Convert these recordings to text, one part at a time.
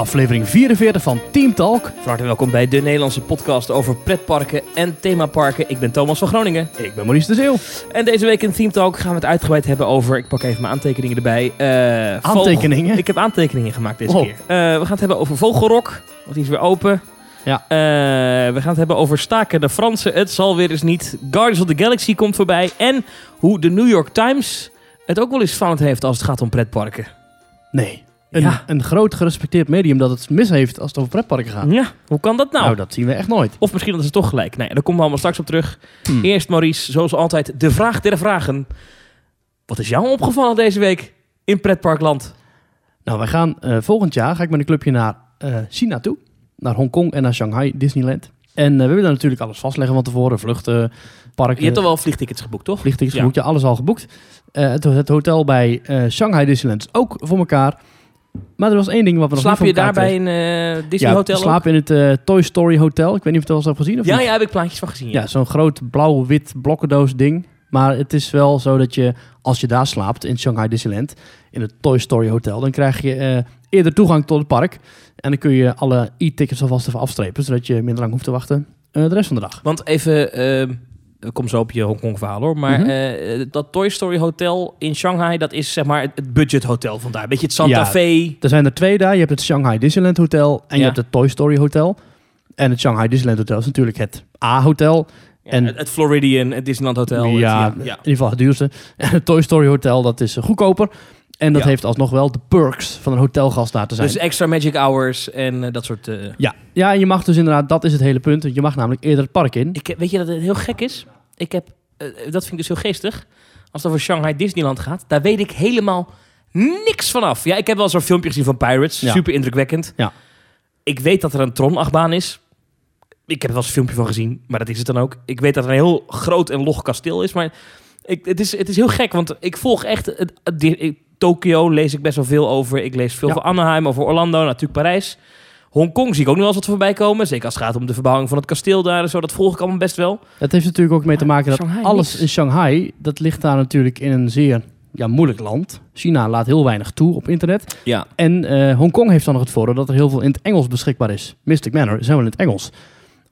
Aflevering 44 van Team Talk. Van harte welkom bij de Nederlandse podcast over pretparken en themaparken. Ik ben Thomas van Groningen. Ik ben Maurice de Zeeuw. En deze week in Theme Talk gaan we het uitgebreid hebben over... Ik pak even mijn aantekeningen erbij. eh, Aantekeningen? vogel- Ik heb aantekeningen gemaakt deze Wow. keer. Eh, we gaan het hebben over Vogelrok, want die is weer open. Ja. Eh, we gaan het hebben over staken de Fransen. Het zal weer eens niet. Guardians of the Galaxy komt voorbij. En hoe de New York Times het ook wel eens fout heeft als het gaat om pretparken. Nee, een, Ja. een groot gerespecteerd medium dat het mis heeft als het over pretparken gaat. Ja, hoe kan dat nou? Nou, dat zien we echt nooit. Of misschien dat ze toch gelijk. Nee, daar komen we allemaal straks op terug. Hmm. Eerst Maurice, zoals altijd, de vraag der vragen. Wat is jou opgevallen deze week in pretparkland? Nou, wij gaan eh, volgend jaar, ga ik met een clubje naar eh, China toe. Naar Hongkong en naar Shanghai, Disneyland. En eh, we willen natuurlijk alles vastleggen van tevoren. Vluchten, parken, Je hebt al wel vliegtickets geboekt, toch? vliegtickets Ja. geboekt. Ja, alles al geboekt. Het, het hotel bij Shanghai Disneyland is ook voor elkaar. Maar er was één ding wat we nog Slaap niet je voor elkaar daar bij kregen. een eh, Disney ja, hotel? ook? slapen in het eh, Toy Story Hotel. Ik weet niet of je het wel eens hebt gezien of Ja, niet. ja, heb ik plaatjes van gezien. Ja, zo'n groot blauw-wit blokkendoos ding. Maar het is wel zo dat je, als je daar slaapt in Shanghai Disneyland, in het Toy Story Hotel, dan krijg je eh, eerder toegang tot het park. En dan kun je alle e-tickets alvast even afstrepen, zodat je minder lang hoeft te wachten de rest van de dag. Want even, eh, ik kom zo op je Hongkong verhaal hoor. Maar Mhm. eh, dat Toy Story Hotel in Shanghai, dat is zeg maar het- budget hotel vandaar. Beetje het Santa Ja. Fe. Er zijn er twee daar. Je hebt het Shanghai Disneyland Hotel en je hebt het Toy Story Hotel. En het Shanghai Disneyland Hotel is natuurlijk het A-hotel. Ja, En- het, Floridian, het Disneyland Hotel. het- ja, ja, in ieder geval het duurste. En het Toy Story Hotel, dat is eh, goedkoper. En dat Ja. heeft alsnog wel de perks van een hotelgast te zijn. Dus extra magic hours en eh, dat soort... eh, Ja, ja, en je mag dus inderdaad, dat is het hele punt. Je mag namelijk eerder het park in. Ik, weet je dat het heel gek is? Ik heb, eh, dat vind ik dus heel geestig. Als het over Shanghai Disneyland gaat, daar weet ik helemaal niks vanaf. Ja, ik heb wel zo'n filmpje gezien van Pirates. Ja. Super indrukwekkend. Ja. Ik weet dat er een Tron-achtbaan is. Ik heb er wel eens een filmpje van gezien, maar dat is het dan ook. Ik weet dat er een heel groot en log kasteel is, maar ik, het, is, het is heel gek, want ik volg echt... Het, Tokio lees ik best wel veel over. Ik lees veel Ja. van Anaheim, over Orlando, natuurlijk Parijs. Hongkong zie ik ook nog wel eens wat voorbij komen. Zeker als het gaat om de verbouwing van het kasteel daar en zo. Dat volg ik allemaal best wel. Het heeft natuurlijk ook mee te maken dat Shanghai alles in Shanghai, dat ligt daar natuurlijk in een zeer ja, moeilijk land. China laat heel weinig toe op internet. Ja. En eh, Hongkong heeft dan nog het voordeel dat er heel veel in het Engels beschikbaar is. Mystic Manor is helemaal in het Engels.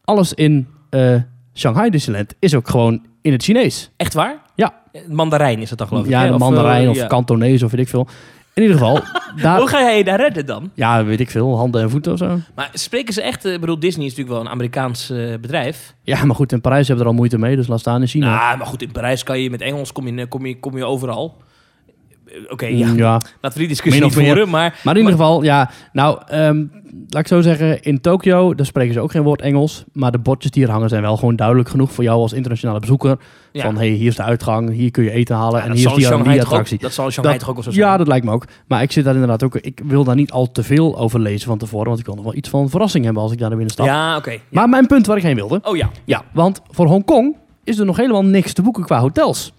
Alles in eh, Shanghai Disneyland is ook gewoon in het Chinees. Echt waar? Ja. Mandarijn is dat dan geloof ik. Ja, hè? Of, Mandarijn eh, of ja. Kantonees of weet ik veel. In ieder geval, daar, Hoe ga jij je daar redden dan? ja, weet ik veel, handen en voeten of zo. Maar spreken ze echt... eh, Ik bedoel, Disney is natuurlijk wel een Amerikaans eh, bedrijf. Ja, maar goed, in Parijs hebben er al moeite mee, dus laat staan in China. Nou, maar goed, in Parijs kan je met Engels kom je, kom je, kom je overal. Eh, Oké, ja. Mm, ja. Laten we die discussie niet voeren, maar... Maar in ieder geval, ja, nou, ehm, laat ik zo zeggen, in Tokio, daar spreken ze ook geen woord Engels. Maar de bordjes die er hangen zijn wel gewoon duidelijk genoeg voor jou als internationale bezoeker. Ja. Van, hey, hier is de uitgang, hier kun je eten halen Ja, en hier is die, die toch ook- attractie. Dat zal Shanghai toch ook wel zo zijn? Ja, dat lijkt me ook. Maar ik zit daar inderdaad ook, ik wil daar niet al te veel over lezen van tevoren, want ik wil nog wel iets van verrassing hebben als ik daar naar binnen stap. Ja, oké. Maar mijn punt waar ik heen wilde, Oh ja. ja, want voor Hongkong is er nog helemaal niks te boeken qua hotels.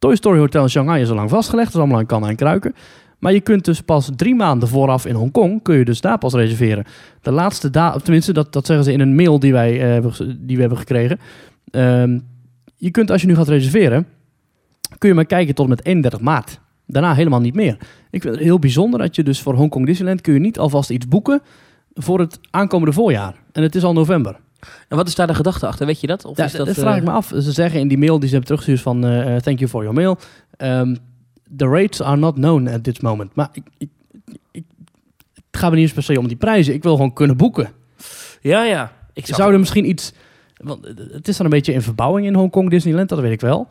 Toy Story Hotel in Shanghai is al lang vastgelegd. Dat is allemaal aan kannen en kruiken. Maar je kunt dus pas drie maanden vooraf in Hongkong... kun je dus daar pas reserveren. De laatste datum... Tenminste, dat, dat zeggen ze in een mail die, wij, eh, die we hebben gekregen. Ehm, je kunt als je nu gaat reserveren... kun je maar kijken tot met 31 maart. Daarna helemaal niet meer. Ik vind het heel bijzonder dat je dus voor Hongkong Disneyland... kun je niet alvast iets boeken voor het aankomende voorjaar. En het is al november. En wat is daar de gedachte achter? Weet je dat? Of Ja, is dat, dat vraag eh, ik me af. Ze zeggen in die mail die ze hebben teruggestuurd van... eh, eh, thank you for your mail. Ehm, the rates are not known at this moment. Maar ik, ik, ik, het gaat me niet eens per se om die prijzen. Ik wil gewoon kunnen boeken. Ja, ja. Ik Zou er misschien iets... Want het is dan een beetje in verbouwing in Hongkong Disneyland, dat weet ik wel.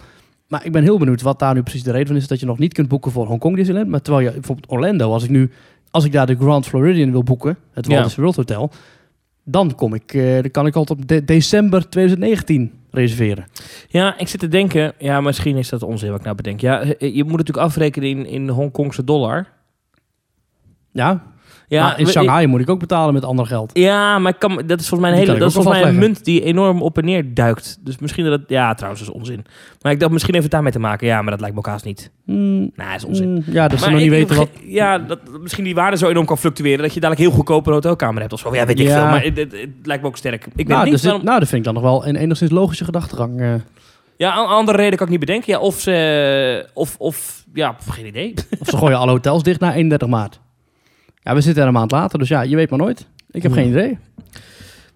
Maar ik ben heel benieuwd wat daar nu precies de reden van is... dat je nog niet kunt boeken voor Hongkong Disneyland. Maar terwijl je bijvoorbeeld Orlando, als ik nu... als ik daar de Grand Floridian wil boeken, het Walt Ja. Disney World Hotel... dan, kom ik, eh, dan kan ik al tot de- december 2019 reserveren. Ja, ik zit te denken, ja, misschien is dat onzin wat ik nou bedenk. Ja, eh, je moet natuurlijk afrekenen in, in Hongkongse dollar. Ja, Ja, maar in Shanghai moet ik ook betalen met ander geld. Ja, maar kan, dat is volgens mij een, hele, dat is volgens mij een munt die enorm op en neer duikt. Dus misschien dat het... Ja, trouwens, dat is onzin. Maar ik dacht misschien heeft het daarmee te maken. Ja, maar dat lijkt me ook haast niet. Mm, Nee, is onzin. mm, ja, dat ze nog niet weten wat... Ja, dat, misschien die waarde zo enorm kan fluctueren... dat je dadelijk heel goedkope hotelkamer hebt of zo. Ja, weet ik Ja. veel. Maar het, het- het lijkt me ook sterk. Ik weet Nou, niet dus waarom... nou, dat vind ik dan nog wel een enigszins logische gedachtegang. eh. Ja, een andere reden kan ik niet bedenken. Ja, of ze... Of, of... Ja, geen idee. of ze gooien alle hotels dicht na 31 maart. Ja, we zitten er een maand later, dus ja, je weet maar nooit. Ik heb geen idee. Ik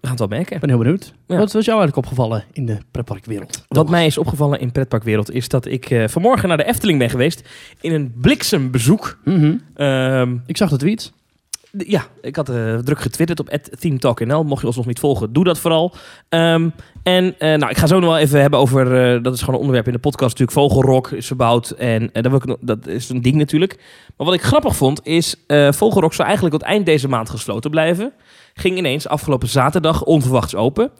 We gaan het wel merken. ben heel benieuwd. Ja. Wat was jou eigenlijk opgevallen in de pretparkwereld? Wat mij is opgevallen in pretparkwereld is dat ik eh, vanmorgen naar de Efteling ben geweest in een bliksembezoek. Mhm. Ehm, Ik zag de tweets. Ja, ik had eh, druk getwitterd op @themetalknl. Mocht je ons nog niet volgen, doe dat vooral. Ehm, en eh, nou, ik ga zo nog wel even hebben over, eh, dat is gewoon een onderwerp in de podcast natuurlijk, Vogelrok is verbouwd en dat, wil ik, dat is een ding natuurlijk. Maar wat ik grappig vond is, Vogelrok zou eigenlijk tot eind deze maand gesloten blijven. Ging ineens afgelopen zaterdag onverwachts open.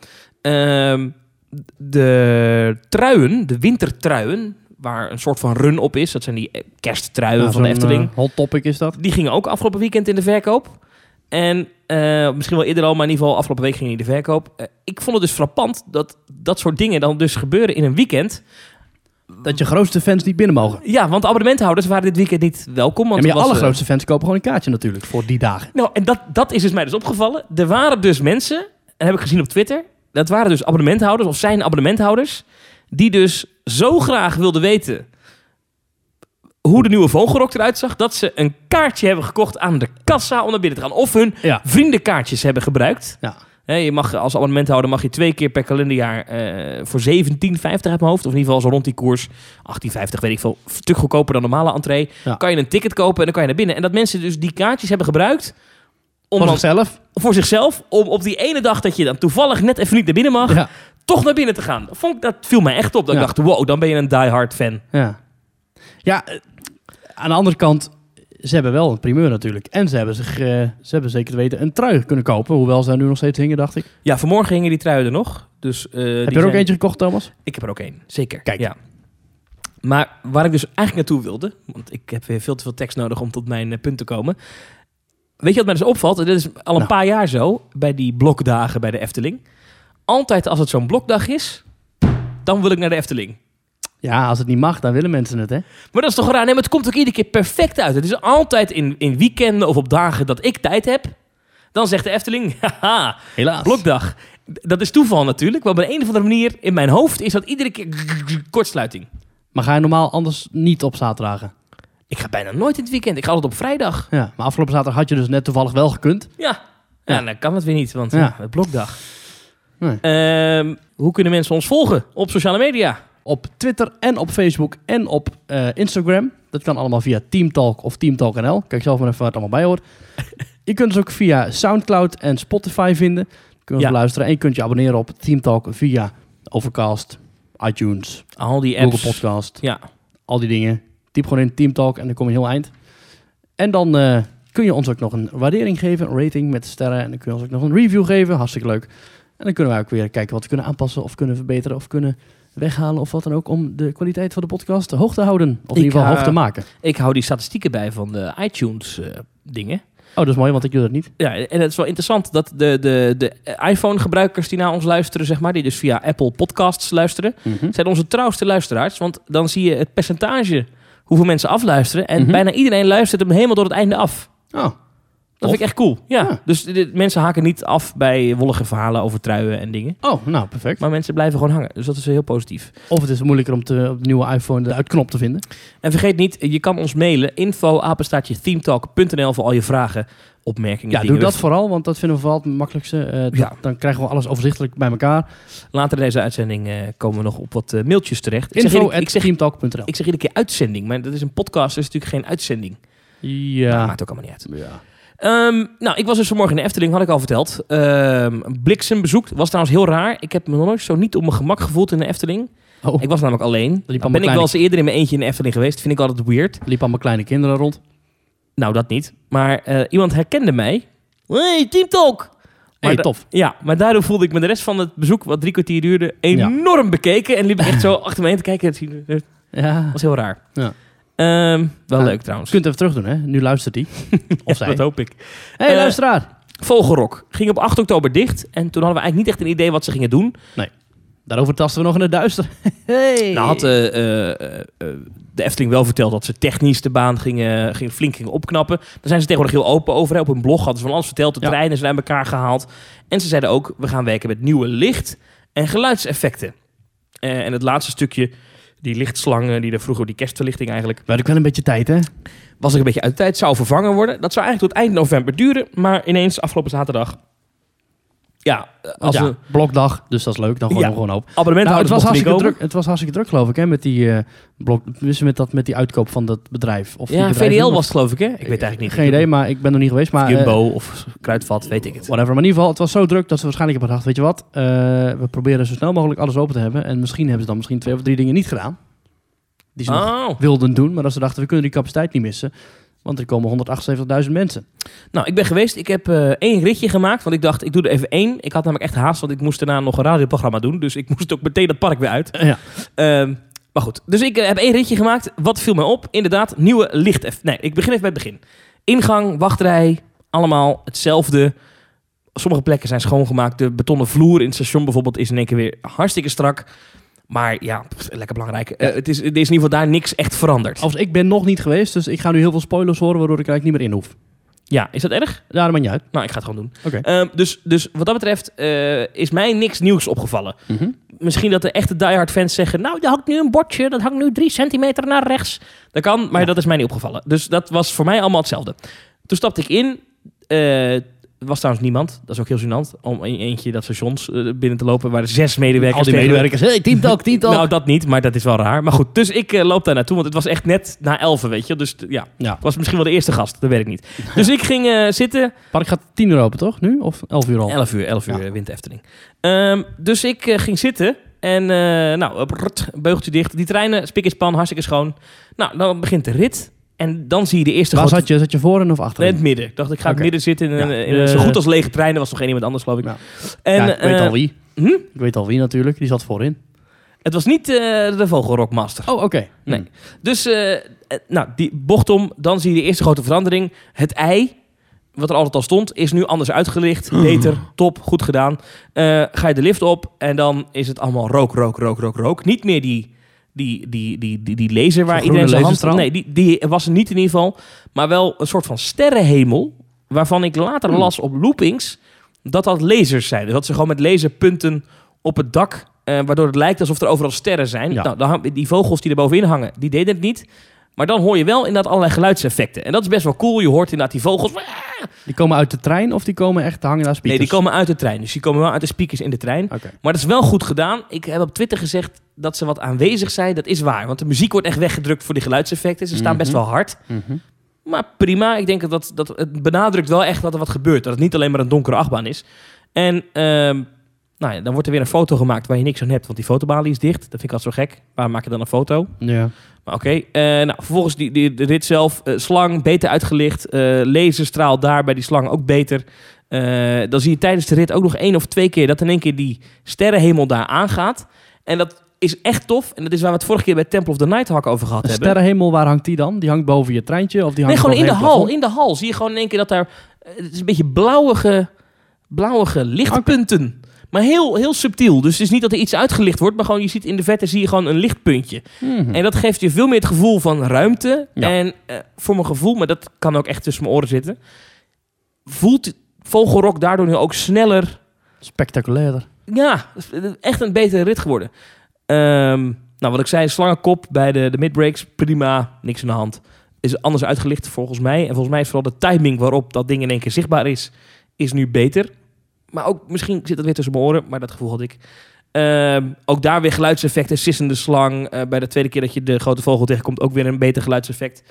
Ehm, de truien, de wintertruien, waar een soort van run op is, dat zijn die kersttruien Nou, van de Efteling. eh, hot topic is dat. Die gingen ook afgelopen weekend in de verkoop. En eh, misschien wel eerder al, maar in ieder geval afgelopen week ging die in de verkoop. Eh, ik vond het dus frappant dat dat soort dingen dan dus gebeuren in een weekend. Dat je grootste fans niet binnen mogen. Ja, want de abonnementhouders waren dit weekend niet welkom. Ja, Want maar je allergrootste fans kopen gewoon een kaartje natuurlijk voor die dagen. Nou, en dat, dat is dus mij dus opgevallen. Er waren dus mensen, en heb ik gezien op Twitter, dat waren dus abonnementhouders, of zijn abonnementhouders, die dus zo graag wilden weten hoe de nieuwe Vogelrok eruit zag, dat ze een kaartje hebben gekocht aan de kassa om naar binnen te gaan. Of hun Ja. vriendenkaartjes hebben gebruikt. Ja. Je mag als abonnementhouder mag je twee keer per kalenderjaar eh, voor 17,50 uit mijn hoofd. Of in ieder geval zo rond die koers. 18,50 weet ik veel. Stuk goedkoper dan normale entree. Ja. Kan je een ticket kopen en dan kan je naar binnen. En dat mensen dus die kaartjes hebben gebruikt. Om Voor zichzelf. voor zichzelf. Om op die ene dag dat je dan toevallig net even niet naar binnen mag. Ja. Toch naar binnen te gaan. Dat, vond ik, dat viel mij echt op. Dat Ja. ik dacht, wow, dan ben je een diehard fan. Ja. Ja, eh, aan de andere kant, ze hebben wel een primeur natuurlijk. En ze hebben, zich, eh, ze hebben zeker te weten een trui kunnen kopen. Hoewel ze nu nog steeds hingen, dacht ik. Ja, vanmorgen hingen die truien er nog. Dus, eh, heb die je er ook eentje gekocht, Thomas? Ik heb er ook één, zeker. Kijk. Ja. Maar waar ik dus eigenlijk naartoe wilde, want ik heb weer veel te veel tekst nodig om tot mijn punt te komen. Weet je wat mij dus opvalt? En Dit is al een Nou. paar jaar zo, bij die blokdagen bij de Efteling. Altijd als het zo'n blokdag is, dan wil ik naar de Efteling. Ja, als het niet mag, dan willen mensen het, hè? Maar dat is toch raar? Nee, maar het komt ook iedere keer perfect uit. Het is altijd in, in weekenden of op dagen dat ik tijd heb. Dan zegt de Efteling, haha, Helaas. blokdag. Dat is toeval natuurlijk, maar op een, of andere manier in mijn hoofd is dat iedere keer kortsluiting. Maar ga je normaal anders niet op zaterdagen? Ik ga bijna nooit in het weekend. Ik ga altijd op vrijdag. Ja, maar afgelopen zaterdag had je dus net toevallig wel gekund. Ja. Ja, Ja. dan kan het weer niet, want Ja. ja, het blokdag. Nee. Ehm, hoe kunnen mensen ons volgen op sociale media? Op Twitter en op Facebook en op eh, Instagram. Dat kan allemaal via Teamtalk of Teamtalk.nl. Kijk zelf maar even waar het allemaal bij hoort. je kunt ons ook via Soundcloud en Spotify vinden. Kun je Ja. beluisteren. En je kunt je abonneren op Teamtalk via Overcast, iTunes, Al die apps. Google Podcast. Ja. Al die dingen. Typ gewoon in Teamtalk en dan kom je heel eind. En dan eh, kun je ons ook nog een waardering geven, een rating met sterren. En dan kun je ons ook nog een review geven. Hartstikke leuk. En dan kunnen wij ook weer kijken wat we kunnen aanpassen of kunnen verbeteren of kunnen weghalen of wat dan ook om de kwaliteit van de podcast hoog te houden. Of in ieder geval eh, hoog te maken. Ik hou die statistieken bij van de iTunes eh, dingen. Oh, dat is mooi, want ik doe dat niet. Ja, en het is wel interessant dat de, de, de iPhone-gebruikers die naar ons luisteren, zeg maar, die dus via Apple Podcasts luisteren, zijn onze trouwste luisteraars. Want dan zie je het percentage hoeveel mensen afluisteren. En Mhm. bijna iedereen luistert hem helemaal door het einde af. Oh, Dat vind ik echt cool. Ja. Ja. Dus mensen haken niet af bij wollige verhalen over truien en dingen. oh nou perfect. Maar mensen blijven gewoon hangen. Dus dat is heel positief. Of het is moeilijker om te, op de nieuwe iPhone de uitknop te vinden. En vergeet niet, je kan ons mailen. Info apenstaartje themetalk.nl voor al je vragen, opmerkingen, Ja, dingen. doe dat vooral, want dat vinden we vooral het makkelijkste. Eh, dat- Ja. Dan krijgen we alles overzichtelijk bij elkaar. Later in deze uitzending eh, komen we nog op wat eh, mailtjes terecht. Ik zeg, Info iedere- ik, zeg, ik zeg iedere keer uitzending, maar dat is een podcast, dus natuurlijk geen uitzending. Ja. Dat maakt ook allemaal niet uit. ja. Ehm, nou, ik was dus vanmorgen in de Efteling, had ik al verteld. Ehm bliksembezoek. Was trouwens heel raar. Ik heb me nog nooit zo niet op mijn gemak gevoeld in de Efteling. Oh, Ik was namelijk alleen. liep Ben ik wel eens eerder in mijn eentje in de Efteling geweest. Vind ik altijd weird. liep allemaal kleine kinderen rond. Nou, dat niet. Maar eh, iemand herkende mij. Hey, Team Talk! Hey, da- tof. Ja, maar daardoor voelde ik me de rest van het bezoek, wat drie kwartier duurde, enorm bekeken. En liep ik echt zo achter me heen te kijken. Dat Ja. was heel raar. Ja. Ehm, wel leuk trouwens. Je kunt even terug doen, hè? Nu luistert hij. Of zij. dat hoop ik. hey, Eh, luisteraar. Vogelrok ging op 8 oktober dicht. En toen hadden we eigenlijk niet echt een idee wat ze gingen doen. Daarover tasten we nog in het duister. hey. Nou had eh, eh, de Efteling wel verteld dat ze technisch de baan gingen, gingen, flink gingen opknappen. Daar zijn ze tegenwoordig heel open over. hè. Op hun blog hadden ze van alles verteld. De Ja. treinen zijn bij elkaar gehaald. En ze zeiden ook, we gaan werken met nieuwe licht- en geluidseffecten. En het laatste stukje die lichtslangen, die er vroeger, die kerstverlichting eigenlijk, Maar ik wel een beetje tijd, hè? was ik een beetje uit de tijd, zou vervangen worden. Dat zou eigenlijk tot eind november duren, maar ineens afgelopen zaterdag, ja, als ja, blokdag, dus dat is leuk. Dan gooien Ja. we gewoon op. abonnement Nou, het, was hartstikke druk, het was hartstikke druk, geloof ik, hè? Met die eh blok, dus met, dat, met die uitkoop van dat bedrijf. Of Ja, VDL was het geloof ik, hè? Ik weet eigenlijk niet. Geen idee, maar ik ben er niet geweest. Maar, Jumbo eh, of Kruidvat, weet ik het. whatever. Maar in ieder geval, het was zo druk dat ze waarschijnlijk hebben gedacht, weet je wat, eh, we proberen zo snel mogelijk alles open te hebben. En misschien hebben ze dan misschien twee of drie dingen niet gedaan. Die ze nog Oh. wilden doen, maar dat ze dachten, we kunnen die capaciteit niet missen. Want er komen 178.000 mensen. Nou, ik ben geweest. Ik heb eh, één ritje gemaakt. Want ik dacht, ik doe er even één. Ik had namelijk echt haast, want ik moest daarna nog een radioprogramma doen. Dus ik moest ook meteen dat park weer uit. ja. Ehm, maar goed, dus ik eh, heb één ritje gemaakt. Wat viel mij op? Inderdaad, nieuwe licht. Nee, ik begin even bij het begin. Ingang, wachtrij, allemaal hetzelfde. Sommige plekken zijn schoongemaakt. De betonnen vloer in het station bijvoorbeeld is in één keer weer hartstikke strak. Maar ja, pff, lekker belangrijk. Eh, het is, er is in ieder geval daar niks echt veranderd. Overigens, ik ben nog niet geweest, dus ik ga nu heel veel spoilers horen, waardoor ik er eigenlijk niet meer in hoef. Ja, is dat erg? Ja, dat maakt niet uit. Nou, ik ga het gewoon doen. Oké. Ehm, dus, dus wat dat betreft eh, is mij niks nieuws opgevallen. Mhm. Misschien dat de echte diehard fans zeggen... nou, er hangt nu een bordje, dat hangt nu drie centimeter naar rechts. Dat kan, maar Ja. dat is mij niet opgevallen. Dus dat was voor mij allemaal hetzelfde. Toen stapte ik in. eh, er was trouwens niemand. Dat is ook heel gênant. Om in eentje dat stations eh, binnen te lopen... waar zes medewerkers... Al die medewerkers, hey, teamtalk, teamtalk. Nou, dat niet, maar dat is wel raar. Maar goed, dus ik eh, loop daar naartoe, want het was echt net na elfen, weet je. Dus ja, ja. het was misschien wel de eerste gast, dat weet ik niet. Dus ik ging eh, zitten, Park gaat 10 uur open, toch? Nu? Of 11 uur al? 11 uur, 11 uur Ja. Efteling. Ehm, dus ik ging zitten en nou, brrrt, beugeltje dicht. Die treinen, spik en span, hartstikke schoon. Nou, dan begint de rit en dan zie je de eerste Waar grote... zat je? Zat je voorin of achterin? in het midden. Ik dacht, ik ga in het midden zitten in, een- Ja, in een eh, zo goed als lege treinen. was nog geen iemand anders, geloof ik. Ja. En, ik weet eh, al wie. hm? Ik weet al wie natuurlijk. Die zat voorin. Het was niet eh, de Vogelrockmaster. Oh, oké. Nee. Dus, eh, eh, nou, die bocht om, dan zie je de eerste grote verandering. Het ei, wat er altijd al stond, is nu anders uitgelicht. Beter, top, goed gedaan. Ga je de lift op en dan is het allemaal rook, rook, rook, rook, rook. Niet meer die, die, die, die, die, die laser waar iedereen zijn hand... Nee, die, die was er niet in ieder geval. Maar wel een soort van sterrenhemel, waarvan ik later Hmm. las op loopings dat dat lasers zijn. Dus dat ze gewoon met laserpunten op het dak... eh, waardoor het lijkt alsof er overal sterren zijn. Ja. Nou, die vogels die er bovenin hangen, die deden het niet. Maar dan hoor je wel inderdaad allerlei geluidseffecten. En dat is best wel cool. Je hoort inderdaad die vogels... Die komen uit de trein of die komen echt te hangen naar speakers? Nee, die komen uit de trein. Dus die komen wel uit de speakers in de trein. Maar dat is wel goed gedaan. Ik heb op Twitter gezegd dat ze wat aanwezig zijn. Dat is waar. Want de muziek wordt echt weggedrukt voor die geluidseffecten. Ze staan best Mhm. wel hard. Mhm. Maar prima. Ik denk dat, dat, dat het benadrukt wel echt dat er wat gebeurt. Dat het niet alleen maar een donkere achtbaan is. En ehm, nou ja, dan wordt er weer een foto gemaakt waar je niks aan hebt. Want die fotobalie is dicht. Dat vind ik altijd zo gek. Waar maak je dan een foto? Ja. Maar oké. Eh, nou, vervolgens die, die, de rit zelf. eh, slang, beter uitgelicht. eh laserstraal daar bij die slang ook beter. Dan zie je tijdens de rit ook nog één of twee keer... dat in één keer die sterrenhemel daar aangaat. En dat is echt tof. En dat is waar we het vorige keer bij Temple of the Nighthawk over gehad De hebben. sterrenhemel, waar hangt die dan? Die hangt boven je treintje? Of die Nee, hangt gewoon in de hal. In de hal zie je gewoon in één keer dat daar... Het is een beetje blauwige, blauwige lichtpunten. Maar heel, heel subtiel. Dus het is niet dat er iets uitgelicht wordt. Maar gewoon je ziet in de verte zie je gewoon een lichtpuntje. Mhm. En dat geeft je veel meer het gevoel van ruimte. Ja. En eh, voor mijn gevoel, maar dat kan ook echt tussen mijn oren zitten... voelt Vogelrok daardoor nu ook sneller... Spectaculairder. Ja, echt een betere rit geworden. Ehm, nou, wat ik zei, slangenkop bij de, de midbreaks, prima, niks aan de hand. Is anders uitgelicht volgens mij. En volgens mij is vooral de timing waarop dat ding in één keer zichtbaar is, is nu beter. Maar ook, misschien zit dat weer tussen mijn oren, maar dat gevoel had ik. Ehm, ook daar weer geluidseffecten, sissende slang. Eh, bij de tweede keer dat je de grote vogel tegenkomt, ook weer een beter geluidseffect.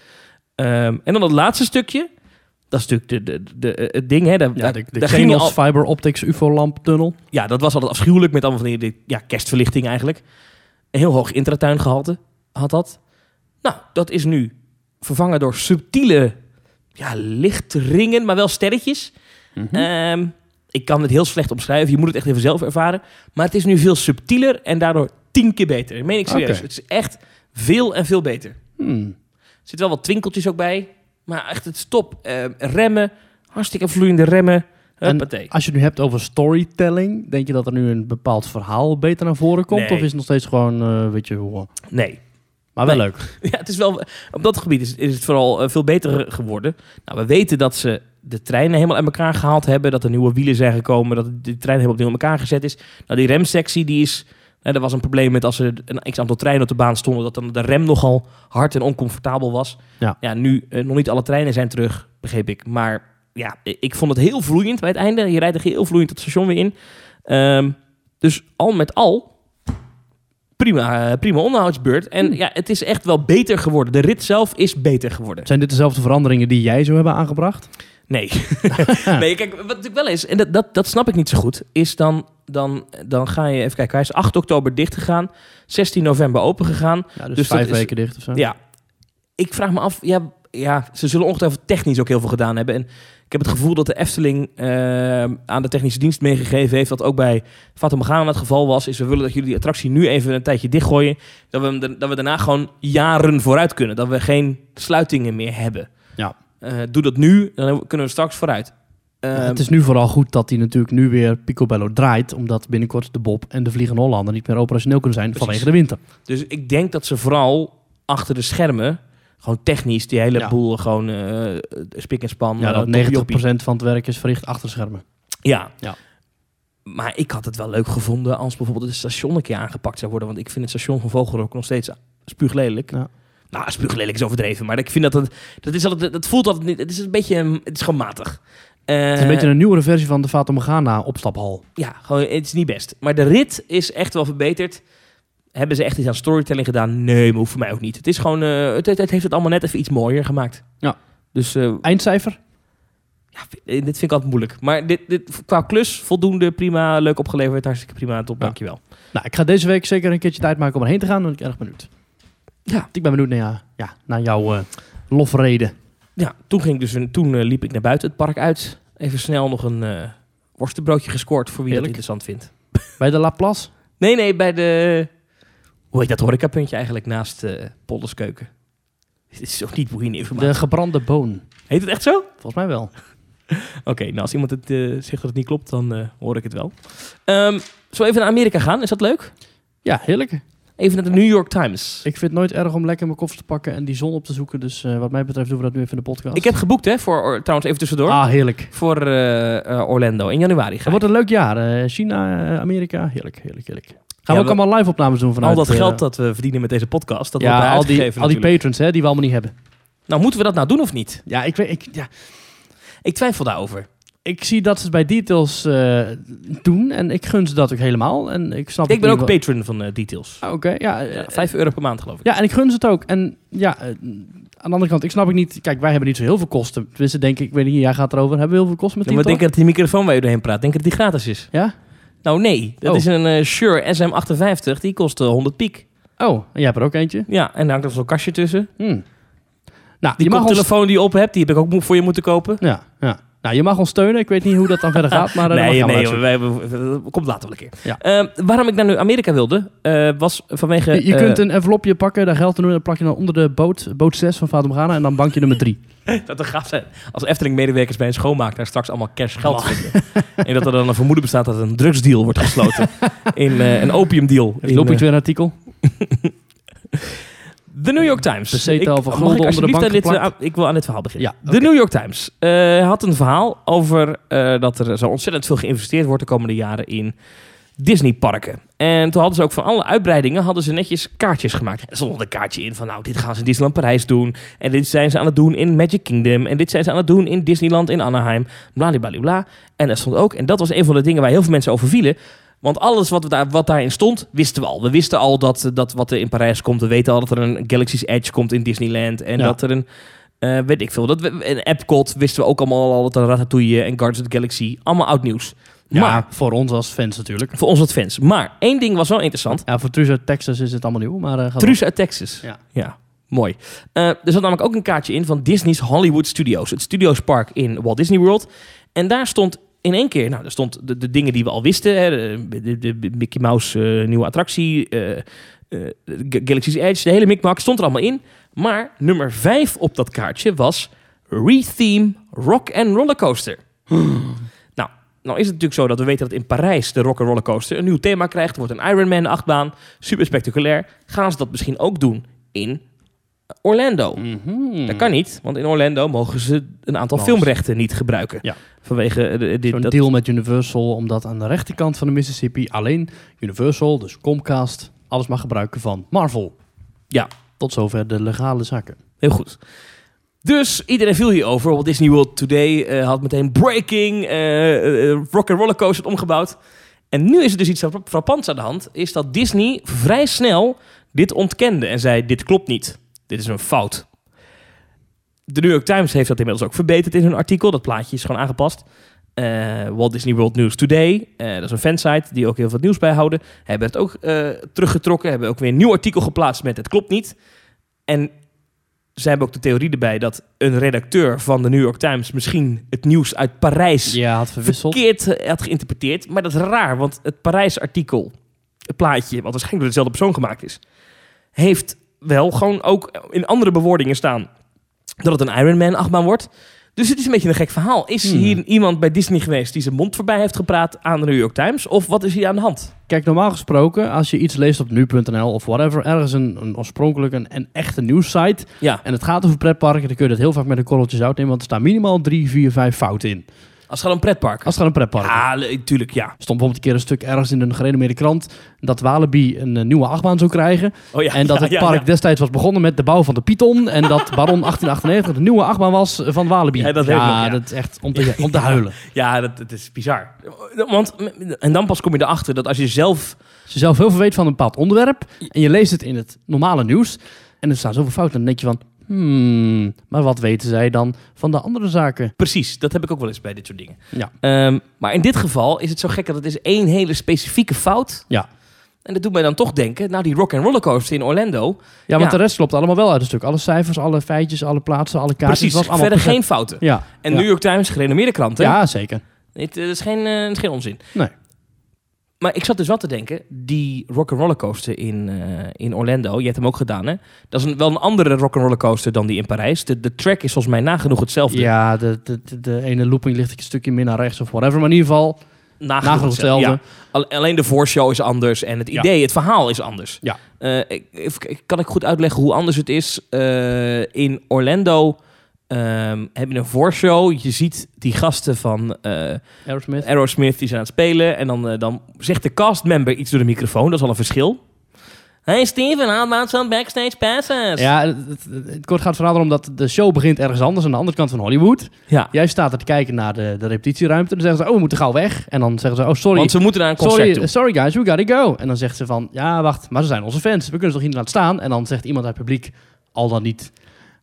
Ehm, en dan het laatste stukje. Dat is natuurlijk de, de, de, het ding, hè. Daar, Ja, daar- de, de daar ging al- Fiber Optics UFO-lamp tunnel. ja, dat was altijd afschuwelijk met allemaal van die, die ja, kerstverlichting eigenlijk. Een heel hoog intratuingehalte had dat. Nou, dat is nu vervangen door subtiele ja, lichtringen, maar wel sterretjes. Ehm, ik kan het heel slecht omschrijven. Je moet het echt even zelf ervaren. Maar het is nu veel subtieler en daardoor tien keer beter. Dat meen ik serieus. Het is echt veel en veel beter. Hmm. Er zitten wel wat twinkeltjes ook bij. Maar echt, het is top. Ehm, remmen. Hartstikke vloeiende remmen. Als je het nu hebt over storytelling, denk je dat er nu een bepaald verhaal beter naar voren komt? Nee. Of is het nog steeds gewoon, eh, weet je hoe... Nee. Maar wel Nee. leuk. Ja, het is wel, op dat gebied is, is het vooral eh, veel beter geworden. Nou, we weten dat ze de treinen helemaal uit elkaar gehaald hebben. Dat er nieuwe wielen zijn gekomen. Dat de trein helemaal opnieuw in elkaar gezet is. Nou, die remsectie die is Hè, er was een probleem met als er een x aantal treinen op de baan stonden, dat dan de rem nogal hard en oncomfortabel was. Ja. ja nu eh, nog niet alle treinen zijn terug, begreep ik. Maar ja, ik vond het heel vloeiend bij het einde. Je rijdt er heel vloeiend het station weer in. Ehm, dus al met al, prima, eh, prima onderhoudsbeurt. En Hmm. ja, het is echt wel beter geworden. De rit zelf is beter geworden. Zijn dit dezelfde veranderingen die jij zo hebben aangebracht? Nee. nee, kijk, wat natuurlijk wel is, en dat, dat, dat snap ik niet zo goed, is dan, dan, dan ga je even kijken. Hij is 8 oktober dicht gegaan, 16 november open gegaan. Ja, dus, Dus vijf is- weken dicht of zo. Ja, ik vraag me af, ja, ja, ze zullen ongetwijfeld technisch ook heel veel gedaan hebben. En ik heb het gevoel dat de Efteling eh, aan de technische dienst meegegeven heeft, dat ook bij Fata Morgana het geval was, is we willen dat jullie die attractie nu even een tijdje dichtgooien, dat we, dat we daarna gewoon jaren vooruit kunnen, dat we geen sluitingen meer hebben. Ja. Eh, doe dat nu, dan kunnen we straks vooruit. Ehm, het is nu vooral goed dat hij natuurlijk nu weer Picobello draait, omdat binnenkort de Bob en de Vliegende Hollander niet meer operationeel kunnen zijn Precies. vanwege de winter. Dus ik denk dat ze vooral achter de schermen, gewoon technisch, die hele Ja. boel gewoon eh spik en span. Ja, eh, dat toppie 90% oppie. van het werk is verricht achter de schermen. Ja. Ja. Maar ik had het wel leuk gevonden als bijvoorbeeld het station een keer aangepakt zou worden. Want ik vind het station van Vogelrok nog steeds spuuglelijk. Ja. Nou, spuuglelijk is overdreven. Maar ik vind dat het... Dat, is altijd, dat voelt altijd niet... Het is een beetje... Het is gewoon matig. Het is Eh, een beetje een nieuwere versie van de Fata Morgana opstaphal. Ja, gewoon, het is niet best. Maar de rit is echt wel verbeterd. Hebben ze echt iets aan storytelling gedaan? Nee, maar hoeft voor mij ook niet. Het is gewoon... eh, het, het, heeft het allemaal net even iets mooier gemaakt. Ja. Dus eh, Eindcijfer? ja, dit vind ik altijd moeilijk. Maar dit, dit, qua klus, voldoende, prima, leuk opgeleverd. Hartstikke prima, top, Ja. dankjewel. Nou, ik ga deze week zeker een keertje tijd maken om erheen te gaan, want ik erg benieuwd. Ja. Ik ben benieuwd naar, ja, ja, naar jouw eh lofreden. Ja, toen, ging ik dus een, toen eh, liep ik naar buiten het park uit. Even snel nog een eh worstenbroodje gescoord voor wie Heerlijk. dat interessant vindt. Bij de Laplace? Nee, nee, bij de... Hoe heet dat horecapuntje eigenlijk naast eh Polderskeuken? Dit is ook niet boeiende informatie. De gebrande boon. Heet het echt zo? Volgens mij wel. Oké, nou als iemand het, eh, zegt dat het niet klopt, dan eh, hoor ik het wel. Ehm zullen we even naar Amerika gaan? Is dat leuk? Ja, heerlijk. Even naar de New York Times. Ik vind het nooit erg om lekker mijn koffer te pakken en die zon op te zoeken. Dus eh, wat mij betreft doen we dat nu even in de podcast. Ik heb geboekt, hè, voor, trouwens even tussendoor, Ah, heerlijk. voor eh, eh, Orlando in januari. Het wordt een leuk jaar. eh, China, eh, Amerika, heerlijk, heerlijk, heerlijk. Gaan we ook allemaal live opnames doen vanuit... al dat eh, geld dat we verdienen met deze podcast, dat ja, al die, al die patrons hè, die we allemaal niet hebben. Nou, moeten we dat nou doen of niet? Ja, ik, weet, ik, ja, Ik twijfel daarover. Ik zie dat ze het bij Details eh, doen en ik gun ze dat ook helemaal. En ik snap Ik ben ook patron van eh, Details. Ah, Oké, ja. eh, Ja, 5 euro per maand geloof ik. Ja, en ik gun ze het ook. En ja, eh, aan de andere kant, ik snap ik niet... Kijk, wij hebben niet zo heel veel kosten. Tenminste, denk ik, ik weet niet, jij gaat erover. Hebben we heel veel kosten met Ja, maar denk dat die microfoon waar je doorheen praat, denk dat die gratis is? Ja? Nou nee, dat Oh. is een eh, Shure SM58, die kost eh, 100 piek. Oh, en jij hebt er ook eentje? Ja, en daar hangt er zo'n kastje tussen. Hmm. Nou, Die je mag ons... koptelefoon die je op hebt, die heb ik ook voor je moeten kopen. Ja, ja. Nou, je mag ons steunen. Ik weet niet hoe dat dan verder gaat, maar... eh, dat nee, nee, allemaal wij komt later wel een keer. Ja. Eh, waarom ik naar nu Amerika wilde, eh, was vanwege... Je, je eh, kunt een envelopje pakken, daar geld in doen... en dan plak je dan onder de boot, boot 6 van Vader Morgana... en dan bankje nummer 3. dat er gaaf zijn. Als Efteling-medewerkers bij een schoonmaak daar straks allemaal cash geld vinden. en dat er dan een vermoeden bestaat dat een drugsdeal wordt gesloten. in een opiumdeal. Loop je weer een artikel. De New York Times. De zetel Ik- van gulden onder de bank dit, eh, Ik wil aan dit verhaal beginnen. Ja, De. New York Times eh, had een verhaal over eh, dat er zo ontzettend veel geïnvesteerd wordt de komende jaren in Disneyparken. En toen hadden ze ook van alle uitbreidingen hadden ze netjes kaartjes gemaakt. Er stond een kaartje in van nou, dit gaan ze in Disneyland Parijs doen. En dit zijn ze aan het doen in Magic Kingdom. En dit zijn ze aan het doen in Disneyland in Anaheim. Bladibladibla. En er stond ook, en dat was een van de dingen waar heel veel mensen over vielen. Want alles wat, we daar, wat daarin stond, wisten we al. We wisten al dat, dat wat er in Parijs komt. We weten al dat er een Galaxy's Edge komt in Disneyland. En Ja. dat er een, eh, weet ik veel, dat we, een Epcot wisten we ook allemaal al dat er Ratatouille en Guardians of the Galaxy. Allemaal oud nieuws. Ja, Maar, voor ons als fans natuurlijk. voor ons wat fans. Maar één ding was wel interessant. Ja, voor Truus uit Texas is het allemaal nieuw, maar... eh, ga Truus uit Texas. Ja. ja. Mooi. Eh, er zat namelijk ook een kaartje in van Disney's Hollywood Studios. Het Studiospark in Walt Disney World. En daar stond in één keer... Nou, daar stond de, de dingen die we al wisten. Hè, de, de, de Mickey Mouse eh, nieuwe attractie. eh, G- Galaxy's Edge. De hele mikmak stond er allemaal in. Maar nummer vijf op dat kaartje was... Retheme Rock and Rollercoaster. nou, nou is het natuurlijk zo dat we weten dat in Parijs de Rock and Rollercoaster een nieuw thema krijgt. Er wordt een Ironman achtbaan. Super spectaculair. Gaan ze dat misschien ook doen in Orlando. Mhm. Dat kan niet, want in Orlando mogen ze een aantal filmrechten niet gebruiken. Ja. Vanwege eh, de- dit, Zo'n dat, deal met Universal, omdat aan de rechterkant van de Mississippi alleen Universal, dus Comcast, alles mag gebruiken van Marvel. Ja. Tot zover de legale zaken. Heel goed. Dus iedereen viel hierover. Walt Disney World Today eh, had meteen breaking, eh rock and roller coaster omgebouwd. En nu is er dus iets fra- frappants aan de hand. Is dat Disney vrij snel dit ontkende en zei dit klopt niet. Dit is een fout. De New York Times heeft dat inmiddels ook verbeterd in hun artikel. Dat plaatje is gewoon aangepast. Eh, Walt Disney World News Today, eh, dat is een fansite die ook heel veel nieuws bijhouden, hebben het ook eh, teruggetrokken. Hebben ook weer een nieuw artikel geplaatst met het klopt niet. En ze hebben ook de theorie erbij dat een redacteur van de New York Times misschien het nieuws uit Parijs Ja, had verwisseld. verkeerd had geïnterpreteerd. Maar dat is raar, want het Parijs-artikel, het plaatje, wat waarschijnlijk door dezelfde persoon gemaakt is, heeft wel gewoon ook in andere bewoordingen staan dat het een Ironman achtbaan wordt. Dus het is een beetje een gek verhaal. Is Hmm. hier iemand bij Disney geweest die zijn mond voorbij heeft gepraat aan de New York Times? Of wat is hier aan de hand? Kijk, normaal gesproken, als je iets leest op nu.nl of whatever, ergens een, een oorspronkelijk een, een echte nieuwssite, Ja, en het gaat over pretparken, dan kun je dat heel vaak met een korreltje zout nemen, want er staan minimaal drie, vier, vijf fouten in. Als het gaat om pretpark. Als het gaat om pretparken. Ja, natuurlijk, ja. Stond bijvoorbeeld een keer een stuk ergens in een gerenommeerde krant dat Walibi een eh, nieuwe achtbaan zou krijgen. Oh, ja En dat ja, het park ja. destijds was begonnen met de bouw van de Python. En dat Baron 1898 de nieuwe achtbaan was van Walibi. Ja, dat nog, is echt om te, om te huilen. Ja, dat, dat is bizar. Want, en dan pas kom je erachter dat als je zelf... Als je zelf heel veel weet van een bepaald onderwerp en je leest het in het normale nieuws en er staan zoveel fouten, dan denk je van, hmm, maar wat weten zij dan van de andere zaken? Precies, dat heb ik ook wel eens bij dit soort dingen. Ja. Ehm, maar in dit geval is het zo gek dat het is één hele specifieke fout. Ja. En dat doet mij dan toch denken, nou die rock and roller coaster in Orlando. Ja, want Ja. de rest klopt allemaal wel uit een stuk. Alle cijfers, alle feitjes, alle plaatsen, alle kaartjes. precies, was allemaal verder perfect. geen fouten. Ja. En ja. New York Times, gerenommeerde kranten. Ja, zeker. Het, eh, is geen, eh, het is geen onzin. Nee. Maar ik zat dus wel te denken, die rock and roller coaster in, eh, in Orlando, je hebt hem ook gedaan hè. Dat is een, wel een andere rock and roller coaster dan die in Parijs. De, de track is volgens mij nagenoeg hetzelfde. Ja, de, de, de, de ene looping ligt een stukje meer naar rechts of whatever. Maar in ieder geval, nagenoeg, hetzelfde. Ja. Alleen de voorshow is anders en het Ja. idee, het verhaal is anders. Ja. Eh, ik, kan ik goed uitleggen hoe anders het is? Eh, in Orlando ehm, heb je een voorshow. Je ziet die gasten van eh, Aerosmith. Aerosmith die zijn aan het spelen. En dan, eh, dan zegt de castmember iets door de microfoon. Dat is al een verschil. Hey Steven, how about some backstage passes? Ja, het, het, het kort gaat het verhaal erom dat de show begint ergens anders aan de andere kant van Hollywood. ja. Jij staat er te kijken naar de, de repetitieruimte. Dan zeggen ze, oh, we moeten gauw weg. En dan zeggen ze, oh, sorry. Want ze moeten naar een concert Sorry, toe. sorry guys, we gotta go. En dan zegt ze van, ja, wacht, maar ze zijn onze fans. We kunnen ze toch niet laten staan? En dan zegt iemand uit het publiek, al dan niet,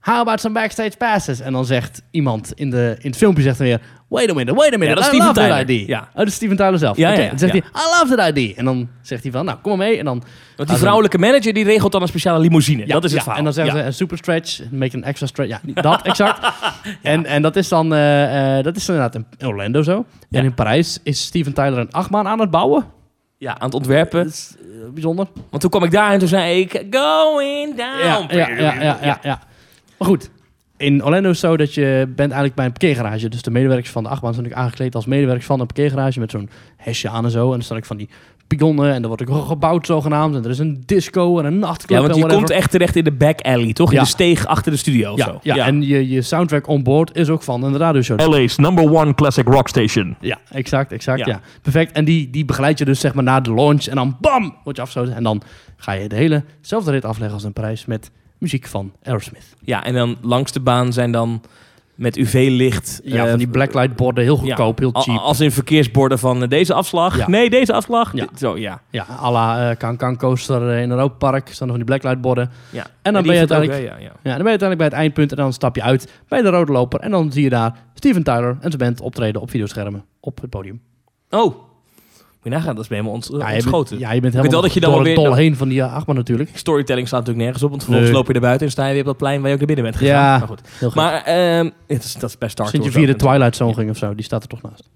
how about some backstage passes? En dan zegt iemand in, de, in het filmpje zegt dan weer, wait a minute, wait a minute, Ja, dat is I love Steven that Tyler. Ja. Oh, dat is Steven Tyler zelf. Ja, ja, Dan zegt hij, I love that ID. En dan zegt hij van, nou, kom maar mee. En dan, Want die vrouwelijke manager die regelt dan een speciale limousine. ja, dat is het verhaal. En dan zeggen ze, een super stretch, make an extra stretch. Ja, dat exact. en, en dat is dan, eh, eh, dat is inderdaad in Orlando zo. En in Parijs is Steven Tyler een achtbaan aan het bouwen. Ja, aan het ontwerpen. Is eh, bijzonder. Want toen kwam ik daar en toen zei ik... Going down. Ja, ja, ja, ja. Maar goed, in Orlando is het zo dat je bent eigenlijk bij een parkeergarage. Dus de medewerkers van de achtbaan zijn natuurlijk aangekleed als medewerkers van een parkeergarage met zo'n hesje aan en zo. En dan staan ik van die pigonnen en er wordt ook gebouwd zogenaamd. En er is een disco en een nachtclub Ja, want en je komt echt terecht in de back alley, toch? In Ja. de steeg achter de studio of ja, zo. ja, en je, je soundtrack on board is ook van een radioshow. LA's number one classic rock station. Ja, exact, exact, Ja. ja. Perfect. En die, die begeleid je dus zeg maar naar de launch en dan bam, word je afgesloten. En dan ga je de hele zelfde rit afleggen als in Parijs met muziek van Aerosmith. Ja, en dan langs de baan zijn dan met UV-licht... Ja, eh, van die blacklight borden, heel goedkoop, heel cheap. Als in verkeersborden van eh, deze afslag. Ja. Nee, deze afslag. Ja. Dit- Zo, ja. Ja, à la eh Can Can Coaster eh, in Europa Park. Staan er van die blacklight borden. ja. En dan ben je ook, uiteindelijk... ja, ja. Ja, dan ben je uiteindelijk bij het eindpunt en dan stap je uit bij de rode loper. En dan zie je daar Steven Tyler en zijn band optreden op videoschermen op het podium. Oh, je nagaan, dat is bij helemaal ont, Ja, je bent, ontschoten. ja, je bent wel helemaal dat je dan door wel het weer- dol heen van die achtbaan natuurlijk. Storytelling staat natuurlijk nergens op, want vervolgens Nee. loop je er buiten en sta je weer op dat plein waar je ook naar binnen bent gegaan. Ja, Maar goed. Heel goed. Maar ehm, het is, dat is best Star Sinds je via de. Twilight Zone ging of zo, die staat er toch naast.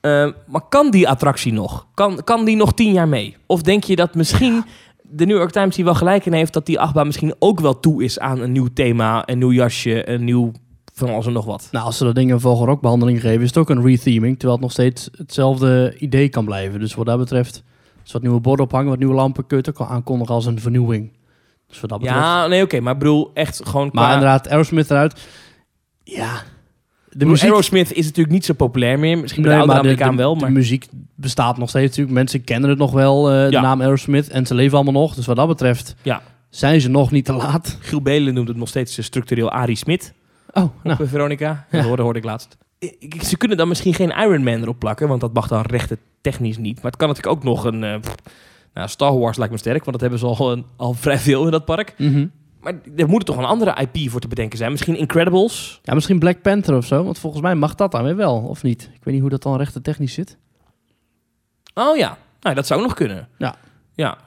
Ehm, maar kan die attractie nog? Kan, kan die nog tien jaar mee? Of denk je dat misschien de New York Times die wel gelijk in heeft... dat die achtbaan misschien ook wel toe is aan een nieuw thema, een nieuw jasje, een nieuw van alles en nog wat? Nou, als ze dat ding een vogelrokbehandeling geven, is het ook een retheming. Terwijl het nog steeds hetzelfde idee kan blijven. Dus wat dat betreft, als wat nieuwe borden ophangen, wat nieuwe lampen, kun je het ook al aankondigen als een vernieuwing. Dus wat dat betreft. Ja, nee, oké. maar ik bedoel echt gewoon maar qua... inderdaad, Aerosmith eruit. Ja. De De muziek, Aerosmith is natuurlijk niet zo populair meer. Misschien bij de Nee, oudere maar de- Amerikaan de, wel, de maar... muziek bestaat nog steeds natuurlijk. Mensen kennen het nog wel, eh, de Ja. naam Aerosmith. En ze leven allemaal nog. Dus wat dat betreft Ja. zijn ze nog niet te laat. Giel Belen noemt het nog steeds eh, structureel Arie Smit. Oh, nou. eh, Veronica. Dat hoorde, hoorde ik laatst. Ik- Ze kunnen dan misschien geen Iron Man erop plakken, want dat mag dan rechten technisch niet. Maar het kan natuurlijk ook nog een... eh, pff, nou, Star Wars lijkt me sterk, want dat hebben ze al, een- al vrij veel in dat park. Mhm. Maar er moet toch een andere IP voor te bedenken zijn. Misschien Incredibles. Ja, misschien Black Panther of zo. Want volgens mij mag dat dan weer wel, of niet? Ik weet niet hoe dat dan rechten technisch zit. Oh ja, nou, dat zou ook nog kunnen. Ja. Ja,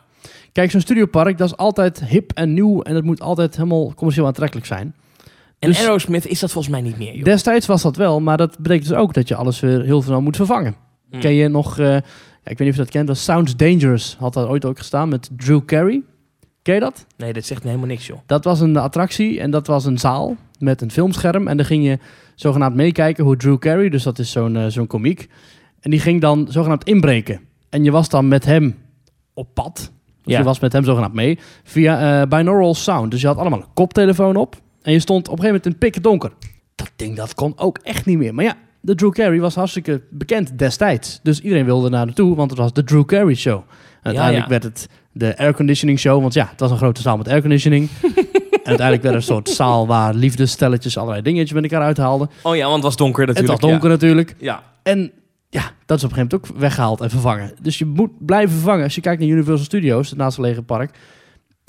Kijk, zo'n studiopark, dat is altijd hip en nieuw. En het moet altijd helemaal commercieel aantrekkelijk zijn. En Dus- Aerosmith is dat volgens mij niet meer, joh. Destijds was dat wel, maar dat betekent dus ook dat je alles weer heel snel moet vervangen. Hm. Ken je nog, eh, ja, ik weet niet of je dat kent, dat Sounds Dangerous had daar ooit ook gestaan met Drew Carey. Ken je dat? Nee, dat zegt me helemaal niks, joh. Dat was een attractie en dat was een zaal met een filmscherm. En dan ging je zogenaamd meekijken hoe Drew Carey, dus dat is zo'n eh, zo'n komiek, en die ging dan zogenaamd inbreken. En je was dan met hem op pad. Dus Ja. je was met hem zogenaamd mee via eh, binaural sound. Dus je had allemaal een koptelefoon op en je stond op een gegeven moment in pikken donker. Dat ding dat kon ook echt niet meer. Maar ja, de Drew Carey was hartstikke bekend destijds. Dus iedereen wilde naar naartoe, want het was de Drew Carey show. En uiteindelijk ja. werd het de airconditioning show, want ja, het was een grote zaal met airconditioning. en uiteindelijk werd er een soort zaal waar liefdesstelletjes allerlei dingetjes met elkaar uithaalden. Oh ja, want het was donker Het natuurlijk. was donker natuurlijk. Ja. ja. En ja, dat is op een gegeven moment ook weggehaald en vervangen. Dus je moet blijven vervangen. Als je kijkt naar Universal Studios, het naastgelegen park,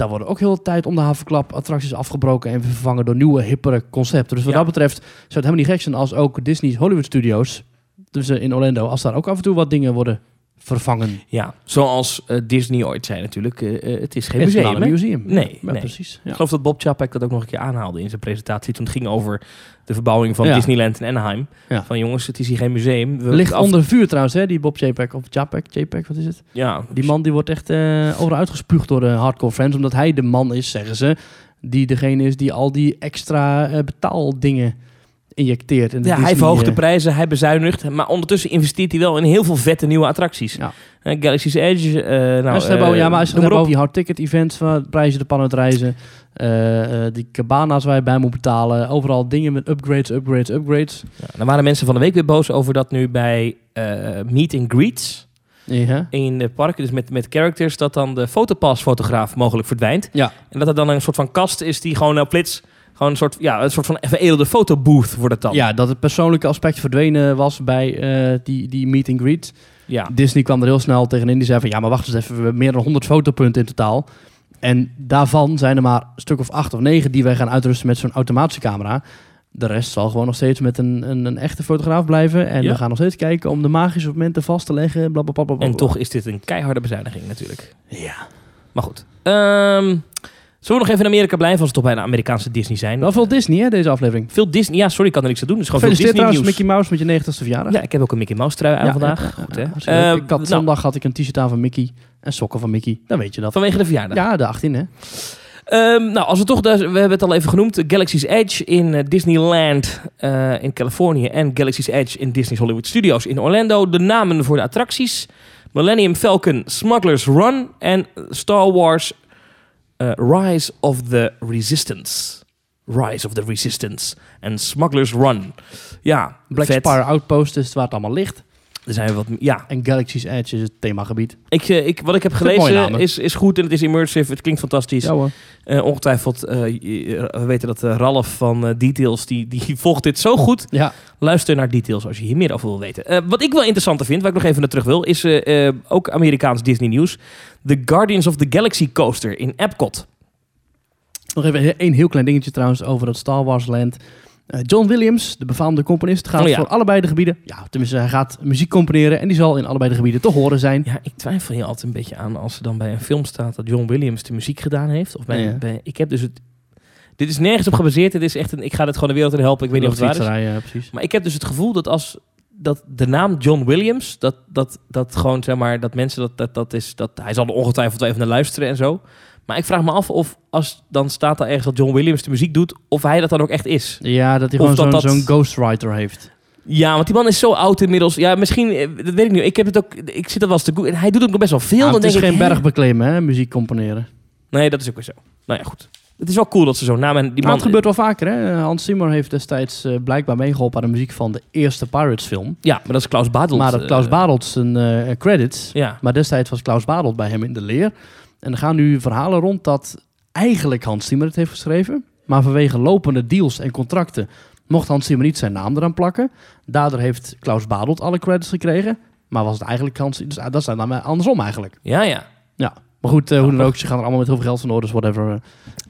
daar worden ook heel de tijd om de havenklap attracties afgebroken en vervangen door nieuwe, hippere concepten. Dus wat Ja. dat betreft zou het helemaal niet gek zijn als ook Disney's Hollywood Studios, dus eh, in Orlando, als daar ook af en toe wat dingen worden vervangen. Ja, zoals eh, Disney ooit zei natuurlijk. eh, eh, het is geen Het is museum, een hè? museum. Nee, ja, nee. precies. Ja. Ik geloof dat Bob Chapek dat ook nog een keer aanhaalde in zijn presentatie. Toen het ging over de verbouwing van Ja. Disneyland in Anaheim. Ja. Van jongens, het is hier geen museum. We Ligt af- onder vuur trouwens, hè, die Bob JPEG, of JPEG, JPEG, wat is het? Ja, Die man die wordt echt eh overal uitgespuugd door de hardcore fans, omdat hij de man is, zeggen ze, die degene is die al die extra betaaldingen injecteert. in de Ja, hij Disney, verhoogt de eh, prijzen, hij bezuinigt. Maar ondertussen investeert hij wel in heel veel vette nieuwe attracties. Ja. Eh, Galaxy's Edge, eh nou... eh, ja, maar als je het hebt over die hard ticket events, van prijzen de pan uitreizen, eh, eh, die cabana's waar je bij moet betalen, overal dingen met upgrades, upgrades, upgrades. Ja, dan waren mensen van de week weer boos over dat nu bij eh, meet and greets Ja. in de parken, dus met, met characters, dat dan de fotopassfotograaf mogelijk verdwijnt. Ja. En dat er dan een soort van kast is die gewoon op flits, gewoon een soort, ja, een soort van veredelde fotobooth wordt het dan. ja, dat het persoonlijke aspect verdwenen was bij eh, die, die meet and greet. ja. Disney kwam er heel snel tegenin. Die zei van, ja, maar wacht eens even, we hebben meer dan 100 fotopunten in totaal. En daarvan zijn er maar een stuk of acht of negen die wij gaan uitrusten met zo'n automatische camera. De rest zal gewoon nog steeds met een, een, een echte fotograaf blijven. En Ja. we gaan nog steeds kijken om de magische momenten vast te leggen. Bla, bla, bla, bla, bla. En toch is dit een keiharde bezuiniging natuurlijk. Ja. Maar goed. Ehm, zullen we nog even in Amerika blijven als we toch bij de Amerikaanse Disney zijn? Wel veel Disney, hè, deze aflevering. Veel Disney. Ja, sorry, ik kan er niks aan doen. Dus gewoon veel Gefeliciteerd Disney trouwens nieuws. Mickey Mouse met je 90ste verjaardag. Ja, ik heb ook een Mickey Mouse trui aan Ja, vandaag. ja, Goed, hè? Eh, ik had, nou, zondag had ik een t-shirt aan van Mickey en sokken van Mickey. Dan weet je dat. vanwege de verjaardag. Ja, de 18 hè. Ehm, nou, als we toch, daar- we hebben het al even genoemd, Galaxy's Edge in eh, Disneyland eh, in Californië en Galaxy's Edge in Disney's Hollywood Studios in Orlando. De namen voor de attracties: Millennium Falcon, Smuggler's Run en Star Wars eh, Rise of the Resistance. Rise of the Resistance en Smuggler's Run. Ja, Black vet. Spire Outpost is waar het allemaal ligt. Er zijn wat, ja, En Galaxy's Edge is het themagebied. ik, eh, ik, wat ik heb gelezen is, is goed en het is immersive. Het klinkt fantastisch. Ja hoor. Eh, ongetwijfeld, je- we weten dat Ralf van Details, die, die volgt dit zo goed. Ja, Luister naar Details als je hier meer over wil weten. Wat ik wel interessanter vind, waar ik nog even naar terug wil, is ook Amerikaans Disney nieuws. The Guardians of the Galaxy coaster in Epcot. Nog even één heel klein dingetje trouwens over dat Star Wars Land. Eh, John Williams, de befaamde componist, gaat Oh ja. voor allebei de gebieden... Ja, tenminste, hij gaat muziek componeren en die zal in allebei de gebieden te horen zijn. Ja, ik twijfel hier altijd een beetje aan als er dan bij een film staat dat John Williams de muziek gedaan heeft. Of bij, Ja. bij, ik heb dus het... Dit is nergens op gebaseerd. Dit is echt een, ik ga dit gewoon de wereld in helpen. Ik weet niet of het waar is. Ja, precies. Maar ik heb dus het gevoel dat als dat de naam John Williams, dat, dat, dat gewoon zeg maar, dat mensen dat, dat, dat is, dat hij zal er ongetwijfeld even naar luisteren en zo. Maar ik vraag me af of als dan staat daar ergens dat John Williams de muziek doet, of hij dat dan ook echt is. Ja, dat hij gewoon zo'n dat- zo'n ghostwriter heeft. Ja, want die man is zo oud inmiddels. Ja, misschien, eh, dat weet ik niet. Ik heb het ook, ik zit dat wel eens te. En hij doet ook nog best wel veel. Ja, dan het is denk geen ik, berg beklimmen, hè, muziek componeren. Nee, dat is ook weer zo. Nou ja, goed. Het is wel cool dat ze zo namen. Die Maar man het gebeurt wel vaker, hè? Hans Zimmer heeft destijds eh, blijkbaar meegeholpen aan de muziek van de eerste Pirates film. Ja, maar dat is Klaus Badelt. maar dat Klaus eh, Badelt zijn eh, credits. Ja. Maar destijds was Klaus Badelt bij hem in de leer. En er gaan nu verhalen rond dat eigenlijk Hans Zimmer het heeft geschreven. Maar vanwege lopende deals en contracten mocht Hans Zimmer niet zijn naam eraan plakken. Daardoor heeft Klaus Badelt alle credits gekregen. Maar was het eigenlijk Hans... Dus dat is dan andersom eigenlijk. Ja, ja. Ja. Maar goed, eh, hoe dan ook, ze gaan er allemaal met heel veel geld van dus whatever.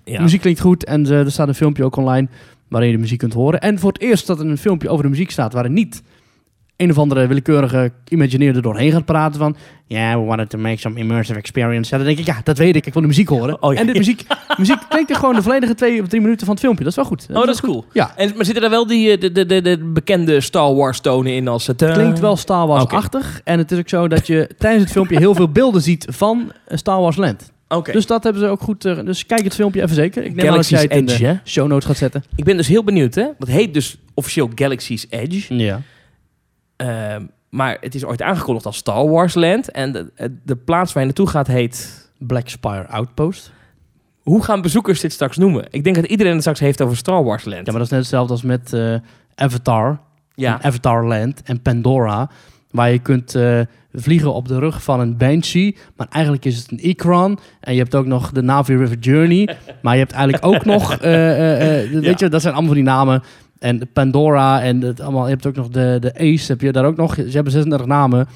ja. De muziek klinkt goed en eh, er staat een filmpje ook online waarin je de muziek kunt horen. En voor het eerst dat er een filmpje over de muziek staat waarin niet een of andere willekeurige imagineer er doorheen gaat praten van ja, we wanted to make some immersive experience. Ja, dan denk ik, ja, dat weet ik. Ik wil de muziek horen. Oh, ja. En de muziek, muziek klinkt er gewoon de volledige twee of drie minuten van het filmpje. Dat is wel goed. Oh, dat is cool. Ja, En, maar zitten er wel die, eh, de, de, de, de bekende Star Wars tonen in als het... het klinkt wel Star Wars-achtig. En het is ook zo dat je tijdens het filmpje heel veel beelden ziet van eh, Star Wars Land. Oké. Dus dat hebben ze ook goed. eh, dus kijk het filmpje even zeker. Ik neem aan dat jij het in Edge, de hè? show notes gaat zetten. Ik ben dus heel benieuwd, hè. Dat heet dus officieel Galaxy's Edge. Ja. Ehm, maar het is ooit aangekondigd als Star Wars Land. En de, de plaats waar je naartoe gaat heet... Black Spire Outpost. Hoe gaan bezoekers dit straks noemen? Ik denk dat iedereen het straks heeft over Star Wars Land. Ja, maar dat is net hetzelfde als met eh, Avatar. Ja. En Avatar Land en Pandora. Waar je kunt eh, vliegen op de rug van een Banshee. Maar eigenlijk is het een Ikran. En je hebt ook nog de Navi River Journey. maar je hebt eigenlijk ook nog... eh, weet je, dat zijn allemaal van die namen. En Pandora en het allemaal, je hebt ook nog de, de Ace. Heb je daar ook nog? Ze hebben 36 namen.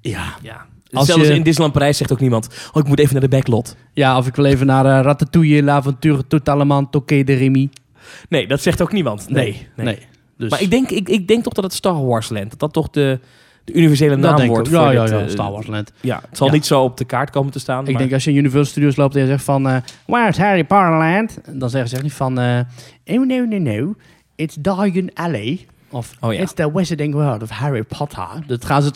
Ja, Ja. Als Zelfs je- in Disneyland Parijs zegt ook niemand... Oh, ik moet even naar de backlot. ja of ik wil even naar eh, Ratatouille, L'Aventure Totalement, Toqué de Remy. Nee, dat zegt ook niemand. Nee. nee. Dus, Maar ik denk, ik, ik denk toch dat het Star Wars Land... Dat dat toch de, de universele naam wordt. Ja, voor ja, ja, eh, Star Wars Land. Ja, het zal niet zo op de kaart komen te staan. Ik maar- denk als je in Universal Studios loopt en je zegt van... eh Where's Harry Potter Land? Dan zeggen ze echt niet van... eh oh, no, no, no. It's Diagon Alley. Of Oh, ja. It's the Wizarding World of Harry Potter. Dat gaan ze...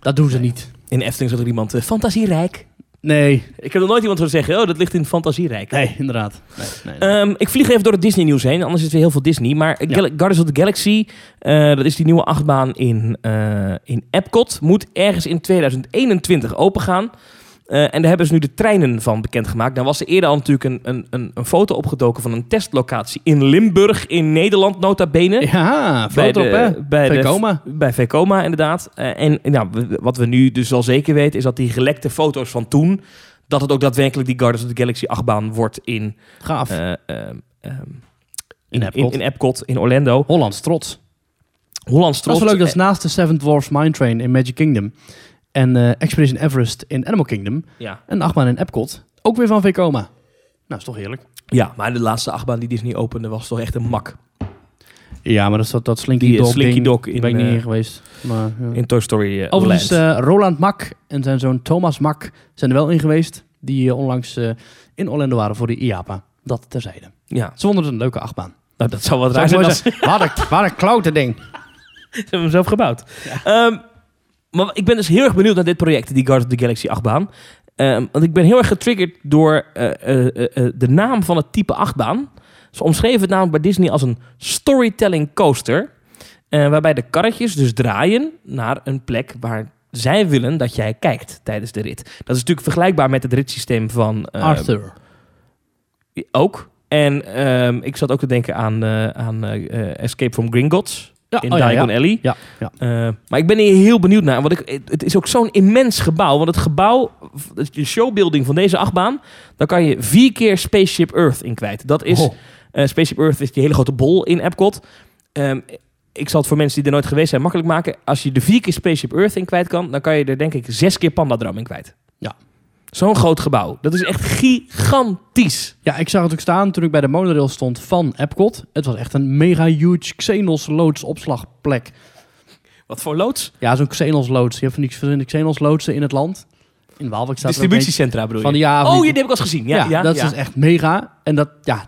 Dat doen ze niet. In Efteling zat er iemand... eh, fantasierijk. Nee. Ik heb nog nooit iemand horen zeggen... Oh, dat ligt in fantasierijk. Nee, inderdaad. Nee, nee, nee. Ehm, ik vlieg even door het Disney nieuws heen, anders is het weer heel veel Disney. Maar Ja. Gal- Guardians of the Galaxy, eh, dat is die nieuwe achtbaan in, eh, in Epcot, moet ergens in 2021 opengaan. Eh, en daar hebben ze nu de treinen van bekendgemaakt. Nou was er eerder al natuurlijk een, een, een, een foto opgedoken van een testlocatie in Limburg in Nederland, nota bene. ja, bij foto op, de- hè? bij de- Vekoma. Bij Vekoma, inderdaad. Eh, en nou, wat we nu dus al zeker weten, is dat die gelekte foto's van toen, dat het ook daadwerkelijk die Guardians of the Galaxy achtbaan wordt in Gaaf. eh, ehm, In in, Epcot. in, in Epcot, in Orlando. Hollands trots. Hollands Dat is trots. wel leuk. Dat is naast de Seven Dwarfs Mine Train in Magic Kingdom. En eh, Expedition Everest in Animal Kingdom. Ja. En achtbaan in Epcot. Ook weer van Vekoma. Nou, is toch heerlijk. ja, maar de laatste achtbaan die Disney opende was toch echt een mak. Ja, maar dat is dat, dat Slinky Die, Dog Slinky ding. Dog in, ben ik niet in geweest. Maar, ja. In Toy Story eh, Overigens, Land. Roland Mak en zijn zoon Thomas Mak zijn er wel in geweest. Die onlangs in Orlando waren voor de IAPA. Dat terzijde. ja, Ze vonden het een leuke achtbaan. nou, dat zou wat raar zijn als Wat een, wat een klote ding. ze hebben hem zelf gebouwd. Ehm, maar ik ben dus heel erg benieuwd naar dit project, die Guardians of the Galaxy achtbaan. Ehm, want ik ben heel erg getriggerd door eh, eh, eh, de naam van het type achtbaan. Ze omschreven het namelijk bij Disney als een storytelling coaster. waarbij de karretjes dus draaien naar een plek waar zij willen dat jij kijkt tijdens de rit. Dat is natuurlijk vergelijkbaar met het ritssysteem van... eh, Arthur. Ook. En ehm, ik zat ook te denken aan, aan Escape from Gringotts Ja, in oh Diagon ja. Alley. Ja, ja. Eh, maar ik ben hier heel benieuwd naar. Want ik, het- is ook zo'n immens gebouw. Want het gebouw, de showbuilding van deze achtbaan... daar kan je vier keer Spaceship Earth in kwijt. Dat is... Oh. eh, Spaceship Earth is die hele grote bol in Epcot. Ehm, ik zal het voor mensen die er nooit geweest zijn makkelijk maken. Als je er vier keer Spaceship Earth in kwijt kan... dan kan je er denk ik zes keer Pandadroom in kwijt. Ja. Zo'n groot gebouw. Dat is echt gigantisch. Ja, ik zag het ook staan toen ik bij de monorail stond van Epcot. Het was echt een mega huge Xenos loods opslagplek. Wat voor loods? Ja, zo'n Xenos loods. Je hebt van die verschillende Xenos loodsen in het land. In Waalwijk staat ook Distributiecentra bedoel je? Van ja, oh, die- die, heb ik al eens gezien. Ja, Ja, ja, dat ja. is dus echt mega. En dat, ja,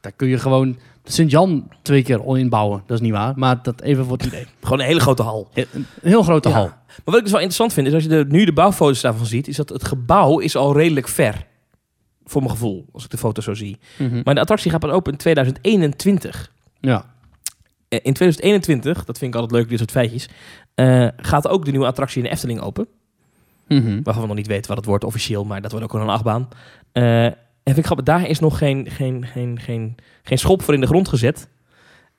daar, kun je gewoon Sint-Jan twee keer inbouwen. Dat is niet waar, maar dat even voor het idee. Gewoon een hele grote hal. Een heel grote hal. Maar wat ik dus wel interessant vind, is als je de, nu de bouwfoto's daarvan ziet, is dat het gebouw is al redelijk ver. Voor mijn gevoel, als ik de foto zo zie. Mhm. Maar de attractie gaat pas open in 2021. Ja. Eh, In 2021, dat vind ik altijd leuk, dit soort feitjes, eh, gaat ook de nieuwe attractie in de Efteling open. Mhm. Waarvan we nog niet weten wat het wordt officieel, maar dat wordt ook wel een achtbaan. Eh, vind ik grappig, daar is nog geen, geen, geen, geen, geen schop voor in de grond gezet.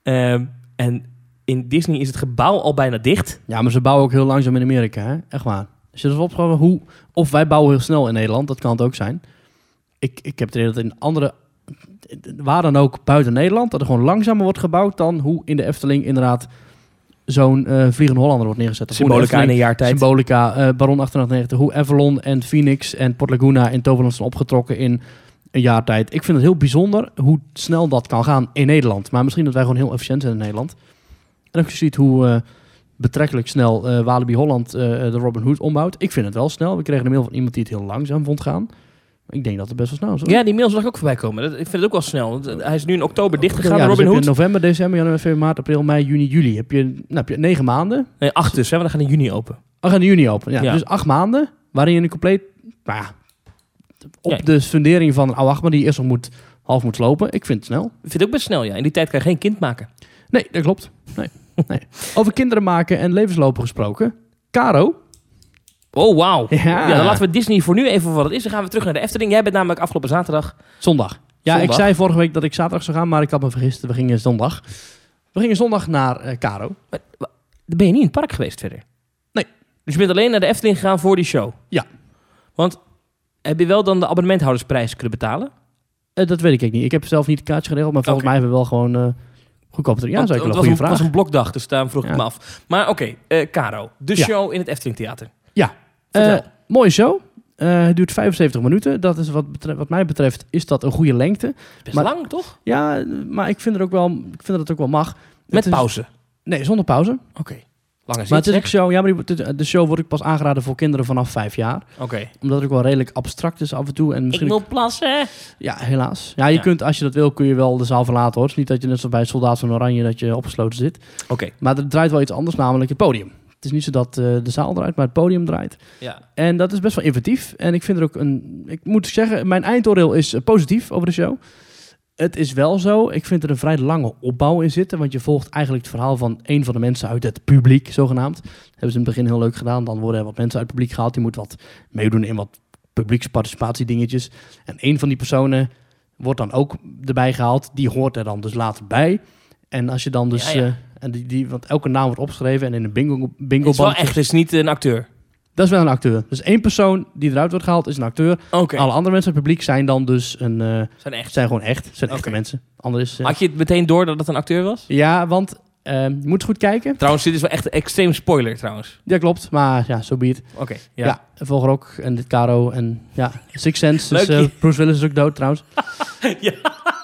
Ehm, en in Disney is het gebouw al bijna dicht. Ja, maar ze bouwen ook heel langzaam in Amerika, hè? Echt waar. Als je dat hoe... Of wij bouwen heel snel in Nederland, dat kan het ook zijn. Ik, ik heb het idee dat in andere... Waar dan ook buiten Nederland, dat er gewoon langzamer wordt gebouwd dan hoe in de Efteling inderdaad zo'n eh Vliegende Hollander wordt neergezet. Symbolica in een jaar tijd. Symbolica, eh, Baron 1898, hoe Avalon en Phoenix en Port Laguna in Toverland zijn opgetrokken in een jaar tijd. Ik vind het heel bijzonder hoe snel dat kan gaan in Nederland. Maar misschien dat wij gewoon heel efficiënt zijn in Nederland. En ook je ziet hoe eh, betrekkelijk snel Walibi Holland de Robin Hood ombouwt. Ik vind het wel snel. We kregen een mail van iemand die het heel langzaam vond gaan. Maar ik denk dat het best wel snel is. hoor. Ja, die mails zag ik ook voorbij komen. Dat, ik vind het ook wel snel. eh, Hij is nu in oktober dichtgegaan, Ja, dus Robin Hood. november, december, januari, februari, maart, april, mei, juni, juli. Heb je, nou, heb je negen maanden. Nee, acht dus, hè, want dan gaan in juni open. We gaan in juni open. Ja, Ja. Dus acht maanden waarin je een compleet... Nou ja, op Ja. de fundering van een oude achtbaan die eerst nog moet, half moet slopen. Ik vind het snel. Ik vind het ook best snel, ja. In die tijd kan je geen kind maken. Nee, dat klopt. Nee. nee. Over kinderen maken en levenslopen gesproken. Caro. Oh, wauw. Ja. Ja. dan laten we Disney voor nu even voor wat het is. Dan gaan we terug naar de Efteling. Jij bent namelijk afgelopen zaterdag. Zondag. Ja, Zondag. ik zei vorige week dat ik zaterdag zou gaan, maar ik had me vergist. We gingen zondag. We gingen zondag naar eh Caro. Maar, ben je niet in het park geweest verder? Nee. Dus je bent alleen naar de Efteling gegaan voor die show? Ja. Want heb je wel dan de abonnementhoudersprijs kunnen betalen? Eh, dat weet ik niet. Ik heb zelf niet het kaartje geregeld, maar volgens mij hebben we wel gewoon eh goedkoper. Ja, Want- zeker wel een het goede was vraag. een, was een blokdag, dus daarom vroeg Ja. ik me af. Maar oké, eh Caro. De Ja. show in het Efteling Theater. Ja. Mooie show. Eh, het duurt 75 minuten. Dat is wat, betreft, wat mij betreft is dat een goede lengte. Best maar- lang, toch? Ja, maar ik vind, er ook wel, ik vind dat het ook wel mag. Met Het is- pauze. Nee, zonder pauze. Oké. Lange Maar het is zin, ook show, ja, maar de show wordt ook pas aangeraden voor kinderen vanaf vijf jaar. Oké. Omdat het ook wel redelijk abstract is af en toe. En Ik misschien wil plassen. Ja, helaas. Ja, je Ja. kunt, als je dat wil, kun je wel de zaal verlaten hoor. Het is niet dat je net zoals bij Soldaat van Oranje dat je opgesloten zit. Oké. Maar er draait wel iets anders, namelijk het podium. Het is niet zo dat eh, de zaal draait, maar het podium draait. Ja. En dat is best wel inventief. En ik vind er ook een... Ik moet zeggen, mijn eindoordeel is eh, positief over de show. Het is wel zo, ik vind er een vrij lange opbouw in zitten. Want je volgt eigenlijk het verhaal van een van de mensen uit het publiek, zogenaamd. Dat hebben ze in het begin heel leuk gedaan. Dan worden er wat mensen uit het publiek gehaald. Die moeten wat meedoen in wat publieksparticipatiedingetjes. En een van die personen wordt dan ook erbij gehaald. Die hoort er dan dus later bij. En als je dan dus... Ja, ja. eh, en die, die, want elke naam wordt opgeschreven en in een bingo, bingo Het is wel echt, is niet een acteur. Dat is wel een acteur. Dus één persoon die eruit wordt gehaald is een acteur. Oké. Alle andere mensen uit het publiek zijn dan dus een, eh, Zijn echt. zijn gewoon echt. Zijn echte Oké. mensen. Anders is, eh, Had je het meteen door dat het een acteur was? ja, want eh, je moet goed kijken. Trouwens, dit is wel echt een extreem spoiler trouwens. Ja, klopt. Maar ja, zo so be it. Oké. Ja, Ja. en dit Caro. En ja, Six Sense. Dus, Leuk. eh, Bruce Willis is ook dood trouwens.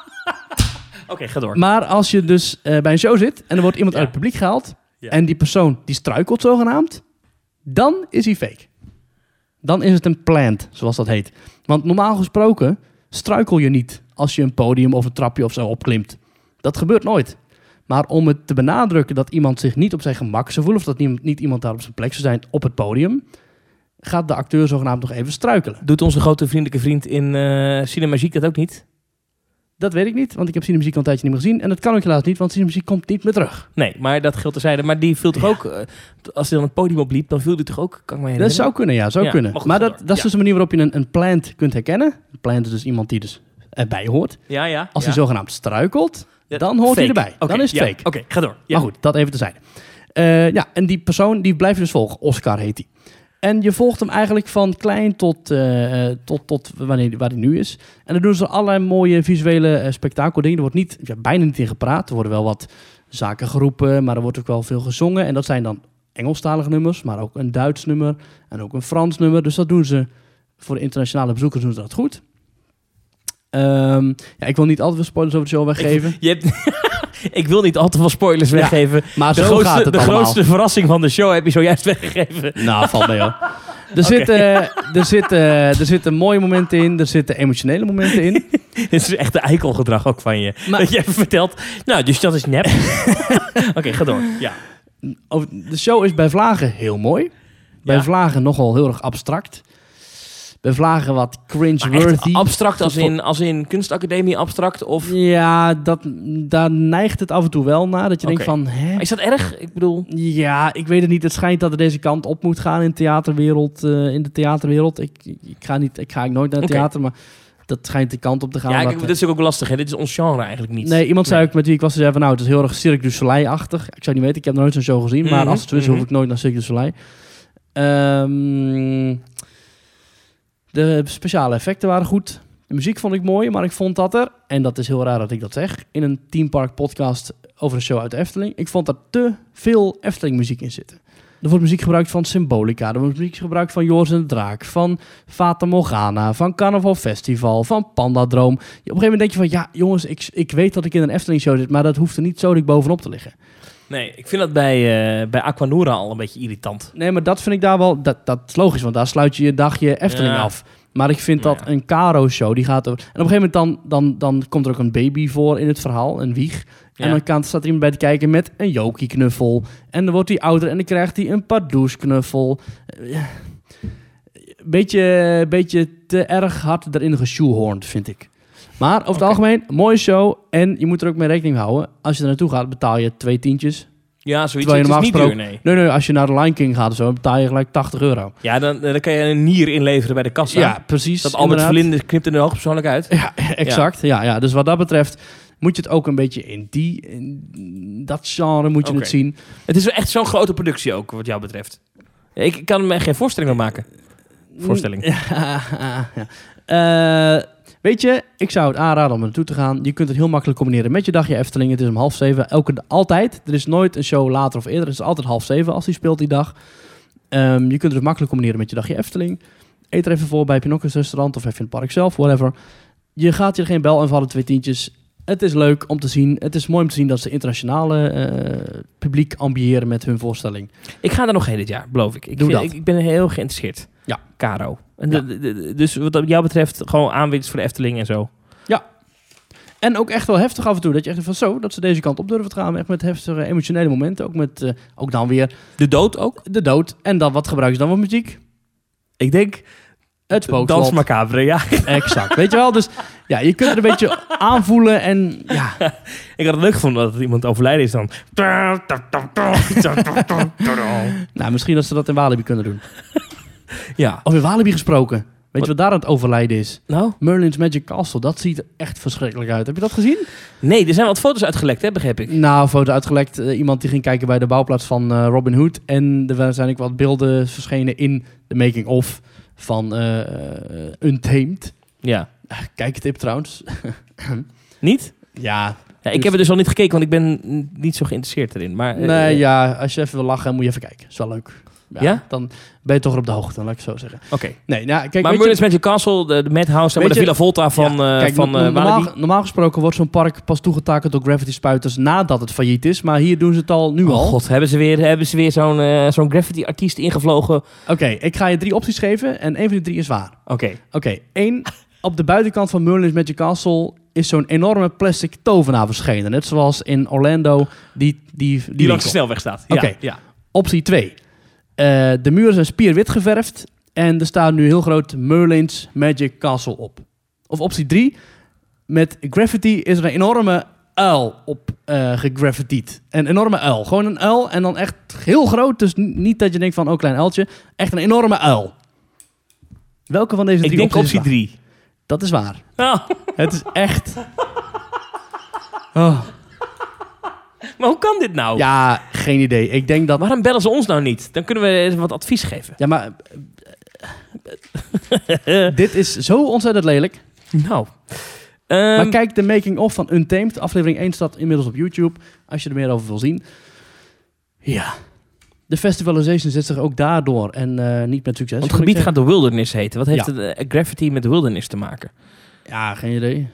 Oké, ga door. Maar als je dus eh, bij een show zit en er wordt iemand Ja. uit het publiek gehaald. Ja. En die persoon die struikelt zogenaamd. Dan is hij fake. Dan is het een plant, zoals dat heet. Want normaal gesproken struikel je niet als je een podium of een trapje of zo opklimt. Dat gebeurt nooit. Maar om het te benadrukken dat iemand zich niet op zijn gemak zou voelen... of dat niet, niet iemand daar op zijn plek zou zijn op het podium... gaat de acteur zogenaamd nog even struikelen. Doet onze grote vriendelijke vriend in eh Cinemagiek dat ook niet? Dat weet ik niet, want ik heb Cinemuziek al een tijdje niet meer gezien. En dat kan ook helaas niet, want Cinemuziek komt niet meer terug. Nee, maar dat geldt terzijde. Maar die viel toch ook, eh, als hij dan het podium opliep, dan viel die toch ook, kan ik Dat zou kunnen, ja, zou Ja, kunnen. maar goed, dat, dat is Ja. dus een manier waarop je een, een plant kunt herkennen. Een plant is dus iemand die dus erbij hoort. Ja, ja. Als hij zogenaamd struikelt, dan hoort hij erbij. Dan is het fake. Oké, ga door. Ja. Maar goed, dat even tezijde. Eh ja, en die persoon die blijf je dus volgen. Oscar heet hij. En je volgt hem eigenlijk van klein tot, eh, eh, tot, tot wanneer, waar hij nu is. En dan doen ze allerlei mooie visuele eh, spektakeldingen. Er wordt niet, ja, bijna niet in gepraat. Er worden wel wat zaken geroepen, maar er wordt ook wel veel gezongen. En dat zijn dan Engelstalige nummers, maar ook een Duits nummer en ook een Frans nummer. Dus dat doen ze voor de internationale bezoekers doen ze dat goed. Ehm, ja, ik wil niet al te veel spoilers over de show weggeven. Je hebt, ik wil niet al te veel spoilers weggeven. maar De, zo grootste, gaat het de allemaal. grootste verrassing van de show heb je zojuist weggegeven. Nou, valt mee hoor. Er, zitten, er, zitten, er zitten mooie momenten in, er zitten emotionele momenten in. Dit is echt de eikelgedrag ook van je. Maar- dat je even vertelt, nou, dus dat is nep. Oké, ga door. Ja. Over- De show is bij Vlagen heel mooi. Bij Ja. Vlagen nogal heel erg abstract. Bij Vlagen wat cringe-worthy. abstract als in, als in kunstacademie abstract? Of Ja, dat, daar neigt het af en toe wel naar. Dat je denkt van, hè? is dat erg? Ik bedoel, Ja, ik weet het niet. Het schijnt dat het deze kant op moet gaan in, theaterwereld, eh, in de theaterwereld. Ik, ik, ga niet, ik ga nooit naar het theater, maar dat schijnt de kant op te gaan. Ja, kijk, dit is ook lastig. Hè? Dit is ons genre eigenlijk niet. Nee, iemand zei ook met wie ik was, zei van nou, het is heel erg Cirque du Soleil-achtig. Ik zou niet weten, ik heb nog nooit zo'n show gezien, maar Mhm, als het zo is, mhm. hoef ik nooit naar Cirque du Soleil. Ehm, de speciale effecten waren goed. De muziek vond ik mooi, maar ik vond dat er, en dat is heel raar dat ik dat zeg, in een Team Park podcast over een show uit de Efteling, ik vond er te veel Efteling muziek in zitten. Er wordt muziek gebruikt van Symbolica, er wordt muziek gebruikt van Joris en de Draak, van Fata Morgana, van Carnaval Festival, van Pandadroom. Op een gegeven moment denk je van, ja jongens, ik, ik weet dat ik in een Efteling show zit, maar dat hoeft er niet zo dik bovenop te liggen. Nee, ik vind dat bij, eh bij Aquanura al een beetje irritant. Nee, maar dat vind ik daar wel, dat, dat is logisch, want daar sluit je je dagje Efteling Ja. af. Maar ik vind dat Ja. een Caro-show, die gaat over... En op een gegeven moment dan, dan, dan komt er ook een baby voor in het verhaal, een wieg. En Ja. dan kan, staat er iemand bij te kijken met een Jokie-knuffel. En dan wordt hij ouder en dan krijgt hij een Pardoes-knuffel. Eh, ja. Beetje, beetje te erg hard erin geshoehorned, vind ik. Maar over het algemeen, mooie show. En je moet er ook mee rekening houden. Als je er naartoe gaat, betaal je twee tientjes. Ja, zoiets. Je is niet duur, nee. Nee, nee, als je naar de Lion King gaat of zo, betaal je gelijk 80 euro. Ja, dan, dan kan je een nier inleveren bij de kassa. Ja, precies. Dat Albert. Verlinde knipt er nu hoogpersoonlijk uit. Ja, exact. Ja. Ja, Dus wat dat betreft moet je het ook een beetje in, die, in dat genre moet je het zien. Het is echt zo'n grote productie ook, wat jou betreft. Ik kan me geen voorstelling meer maken. Voorstelling. Ja, ja. Weet je, ik zou het aanraden om er naartoe te gaan. Je kunt het heel makkelijk combineren met je dagje Efteling. Het is om half zeven, elke altijd. Er is nooit een show later of eerder. Het is altijd half zeven als die speelt die dag. Ehm, je kunt het dus makkelijk combineren met je dagje Efteling. Eet er even voor bij Pinocchio's restaurant of even in het park zelf, whatever. Je gaat je er geen bel en vallen twee tientjes. Het is leuk om te zien. Het is mooi om te zien dat ze internationale eh, publiek ambiëren met hun voorstelling. Ik ga er nog heen dit jaar, beloof ik. Ik, Doe vind- dat. ik, ik ben heel geïnteresseerd. Ja. Caro. En Ja. de- de- de- dus wat jou betreft, gewoon aanwinst voor de Efteling en zo. En ook echt wel heftig af en toe. Dat je echt van zo, dat ze deze kant op durven te gaan. Echt met heftige emotionele momenten. Ook met, eh, ook dan weer De dood ook? de dood. En dan, wat gebruiken ze dan voor muziek? Ik denk, Het spookslot. dans macabre, ja. Exact. Weet je wel? Dus ja, je kunt er een beetje aanvoelen. En ja, Ik had het leuk gevonden dat iemand overlijden is dan. nou, misschien dat ze dat in Walibi kunnen doen. Ja. Of in Walibi gesproken. Weet je wat daar aan het overlijden is? Nou? Merlin's Magic Castle. Dat ziet er echt verschrikkelijk uit. Heb je dat gezien? Nee, er zijn wat foto's uitgelekt, hè, begreep ik. Nou, foto uitgelekt. Eh, iemand die ging kijken bij de bouwplaats van eh, Robin Hood. En er zijn ook wat beelden verschenen in de making-of van eh, Untamed. Ja. Kijk tip trouwens. Niet? Ja, Ja, ik heb het dus al niet gekeken, want ik ben niet zo geïnteresseerd erin. Maar, nee, ja, als je even wil lachen, moet je even kijken. Is wel leuk. Ja? Dan ben je toch op de hoogte, laat ik het zo zeggen. Oké. Nee, nou, kijk, Maar je, Magic Castle, de, de Madhouse, en Weet de Villa Volta van, ja, eh kijk, van no- eh, normaal, gesproken wordt zo'n park pas toegetakeld door Gravity Spuiters nadat het failliet is. Maar hier doen ze het al nu Oh al. god, hebben ze weer, hebben ze weer zo'n eh, zo'n graffiti-artiest ingevlogen? Oké, ik ga je drie opties geven en één van die drie is waar. Oké. Oké, één. Op de buitenkant van Merlin's Magic Castle is zo'n enorme plastic tovenaar verschenen. Net zoals in Orlando die, die, die, Die langs de snelweg staat. Oké. Ja, ja. Optie 2. De muren zijn spierwit geverfd en er staat nu heel groot Merlin's Magic Castle op. Of optie 3. Met graffiti is er een enorme uil op eh gegraffitied. Een enorme uil. Gewoon een uil en dan echt heel groot. Dus niet dat je denkt van, oh klein uiltje. Echt een enorme uil. Welke van deze Ik drie denk opties is optie waar? 3. Dat is waar. Nou, Het is echt... Oh. maar hoe kan dit nou? Ja, geen idee. Ik denk dat... Waarom bellen ze ons nou niet? Dan kunnen we wat advies geven. Ja, maar... dit is zo ontzettend lelijk. Nou. Ehm, maar kijk de making-of van Untamed. Aflevering 1 staat inmiddels op YouTube. Als je er meer over wil zien. Ja. De festivalization zet zich ook daardoor. En eh, niet met succes. want het gebied gaat de Wilderness heten. Wat heeft Ja. het, eh, graffiti met de Wilderness te maken? Ja, geen idee.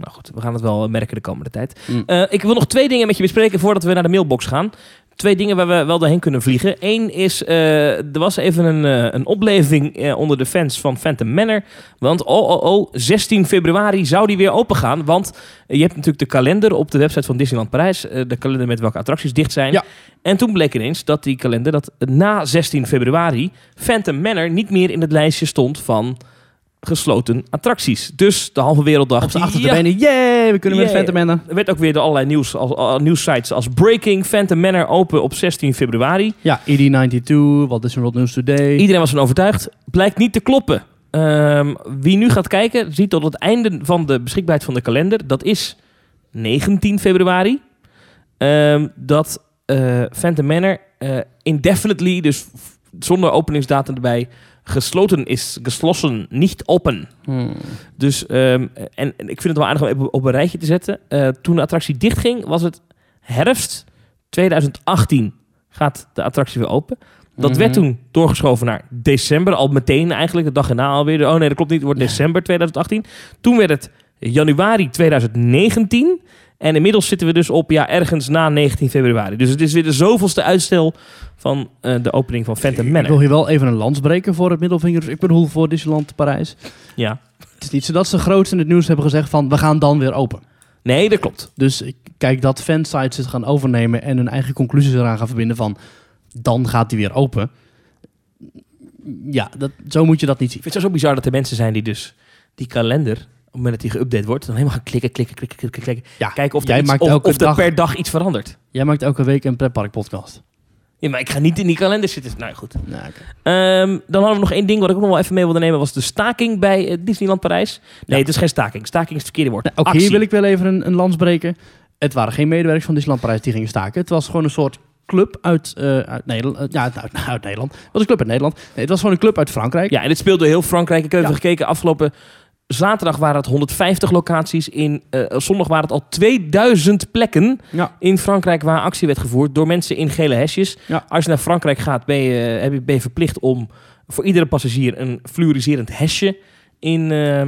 Nou goed, we gaan het wel merken de komende tijd. Mm. Eh, ik wil nog twee dingen met je bespreken voordat we naar de mailbox gaan. Twee dingen waar we wel doorheen kunnen vliegen. Eén is, eh, er was even een, eh, een opleving onder de fans van Phantom Manor. Want oh, oh, oh, 16 februari zou die weer open gaan. Want je hebt natuurlijk de kalender op de website van Disneyland Parijs. de kalender met welke attracties dicht zijn. Ja. En toen bleek ineens dat die kalender, dat na 16 februari... Phantom Manor niet meer in het lijstje stond van gesloten attracties. Dus de halve wereld dacht... Op zijn achterste ja, benen. Yay, we kunnen met Yeah. Phantom Manor. er werd ook weer door allerlei nieuws, als, als, nieuwssites als Breaking, Phantom Manor open op 16 februari. Ja, ED92, Walt Disney World News Today. Iedereen was van overtuigd. Blijkt niet te kloppen. Ehm, wie nu gaat kijken, ziet tot het einde van de beschikbaarheid van de kalender. Dat is 19 februari. ehm, dat eh Phantom Manor eh, indefinitely, dus zonder openingsdatum erbij, gesloten is. Geslossen, niet open. Hmm. Dus, ehm, en, en ik vind het wel aardig om even op een rijtje te zetten. Eh, toen de attractie dichtging, was het herfst 2018 gaat de attractie weer open. Dat werd Mhm. toen doorgeschoven naar december, al meteen eigenlijk, de dag erna alweer. Oh nee, dat klopt niet, het wordt december 2018. Toen werd het januari 2019. En inmiddels zitten we dus op ja, ergens na 19 februari. Dus het is weer de zoveelste uitstel van eh, de opening van Phantom Ik Manor. wil hier wel even een lans breken voor het middelvingers. Ik bedoel voor Disneyland Parijs. Ja. Het is niet zo dat ze grootst in het nieuws hebben gezegd van we gaan dan weer open. Nee, dat klopt. Dus ik kijk dat fansites het gaan overnemen en hun eigen conclusies eraan gaan verbinden van dan gaat die weer open. Ja, dat, zo moet je dat niet zien. Ik vind het zo bizar dat er mensen zijn die dus die kalender, op het moment dat die geüpdate wordt, dan helemaal gaan klikken, klikken, klikken, klikken, klikken. Ja, Kijken of er, jij iets, maakt of, elke of er dag- per dag iets verandert. Jij maakt elke week een pretpark podcast. Ja, maar ik ga niet in die kalender zitten. Nou goed. Nou. Ehm, dan hadden we nog één ding wat ik ook nog wel even mee wilde nemen. Was de staking bij eh, Disneyland Parijs. Nee, Ja. het is geen staking. Staking is het verkeerde woord. Nou, ook Actie. hier wil ik wel even een, een lans breken. Het waren geen medewerkers van Disneyland Parijs die gingen staken. Het was gewoon een soort club uit, eh, uit Nederland. eh, ja, uit, uit Nederland. Het was een club uit Nederland. Nee, het was gewoon een club uit Frankrijk. Ja, en dit speelde heel Frankrijk. Ik heb even Ja. gekeken. Afgelopen zaterdag waren het 150 locaties. In eh, zondag waren het al 2000 plekken Ja. in Frankrijk waar actie werd gevoerd door mensen in gele hesjes. Ja. Als je naar Frankrijk gaat, ben je, heb je, ben je verplicht om voor iedere passagier een fluoriserend hesje in, eh,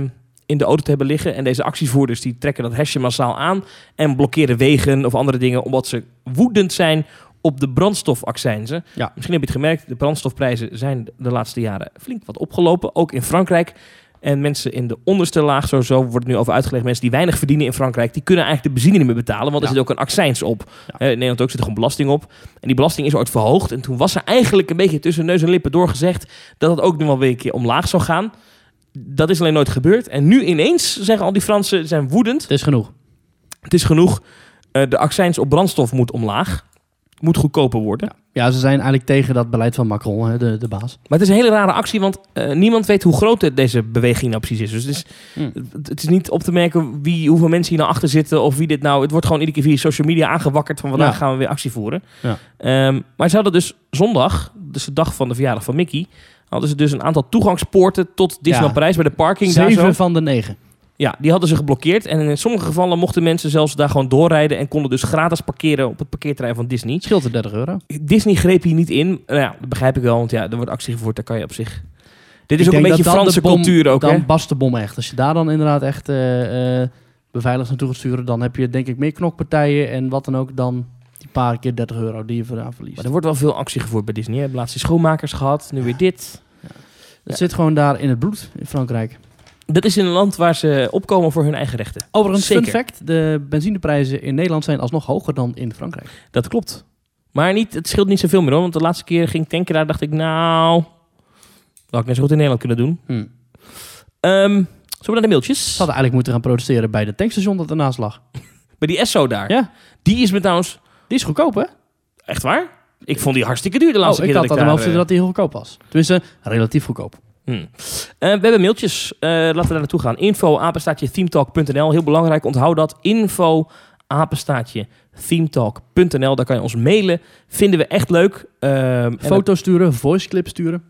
in de auto te hebben liggen. En deze actievoerders die trekken dat hesje massaal aan en blokkeren wegen of andere dingen omdat ze woedend zijn op de brandstofaccijnzen. Ja. Misschien heb je het gemerkt, de brandstofprijzen zijn de laatste jaren flink wat opgelopen, ook in Frankrijk. En mensen in de onderste laag, zo, zo wordt het nu over uitgelegd, mensen die weinig verdienen in Frankrijk, die kunnen eigenlijk de benzine niet meer betalen, want er zit ook een accijns op. In Nederland ook zit er gewoon belasting op. En die belasting is ooit verhoogd. En toen was er eigenlijk een beetje tussen neus en lippen doorgezegd dat het ook nu wel weer een keer omlaag zou gaan. Dat is alleen nooit gebeurd. En nu ineens zeggen al die Fransen, zijn woedend. Het is genoeg. Het is genoeg. Eh, de accijns op brandstof moet omlaag. Moet goedkoper worden. Ja, ze zijn eigenlijk tegen dat beleid van Macron, hè, de, de baas. Maar het is een hele rare actie, want eh, niemand weet hoe groot deze beweging nou precies is. Dus het is, Hmm. het, is niet op te merken wie, hoeveel mensen hier nou achter zitten of wie dit nou... Het wordt gewoon iedere keer via social media aangewakkerd van vandaag Ja. gaan we weer actie voeren. Ja. Ehm, maar ze hadden dus zondag, dus de dag van de verjaardag van Mickey... hadden ze dus een aantal toegangspoorten tot Disneyland Ja. Parijs bij de parking. daar zo. Zeven van de negen. Ja, die hadden ze geblokkeerd. En in sommige gevallen mochten mensen zelfs daar gewoon doorrijden... en konden dus gratis parkeren op het parkeerterrein van Disney. Scheelt er 30 euro. Disney greep hier niet in. Nou ja, dat begrijp ik wel, want ja, er wordt actie gevoerd, daar kan je op zich. Dit is Ik ook een beetje Franse bom- cultuur ook, Dan hè? de bom echt. Als je daar dan inderdaad echt eh, eh, beveiligd naartoe gaat sturen, dan heb je denk ik meer knokpartijen en wat dan ook dan die paar keer 30 euro die je eraan verliest. Maar er wordt wel veel actie gevoerd bij Disney. Hè? Laatst die schoonmakers gehad, nu weer dit. Het zit gewoon daar in het bloed in Frankrijk. Dat is in een land waar ze opkomen voor hun eigen rechten. Overigens, Zeker. fun fact, de benzineprijzen in Nederland zijn alsnog hoger dan in Frankrijk. Dat klopt. Maar niet, het scheelt niet zoveel meer hoor. Want de laatste keer ging ik tanken daar, dacht ik, nou... Dat had ik net zo goed in Nederland kunnen doen. Hm. Ehm, zullen we naar de mailtjes? Ze hadden eigenlijk moeten gaan protesteren bij de tankstation dat ernaast lag. Bij die Esso daar. Ja. Die is me trouwens... Die is goedkoop, hè? Echt waar? Ik vond die hartstikke duur de Oh, laatste ik keer had dat dat ik daar... dat die heel goedkoop was. Tenminste, relatief goedkoop. Hmm. Eh, we hebben mailtjes. Eh, laten we daar naartoe gaan. Info apenstaatje themetalk.nl. Heel belangrijk, onthoud dat. Info apenstaatje themetalk.nl. Daar kan je ons mailen. Vinden we echt leuk. Ehm, Foto's sturen, voice clips sturen.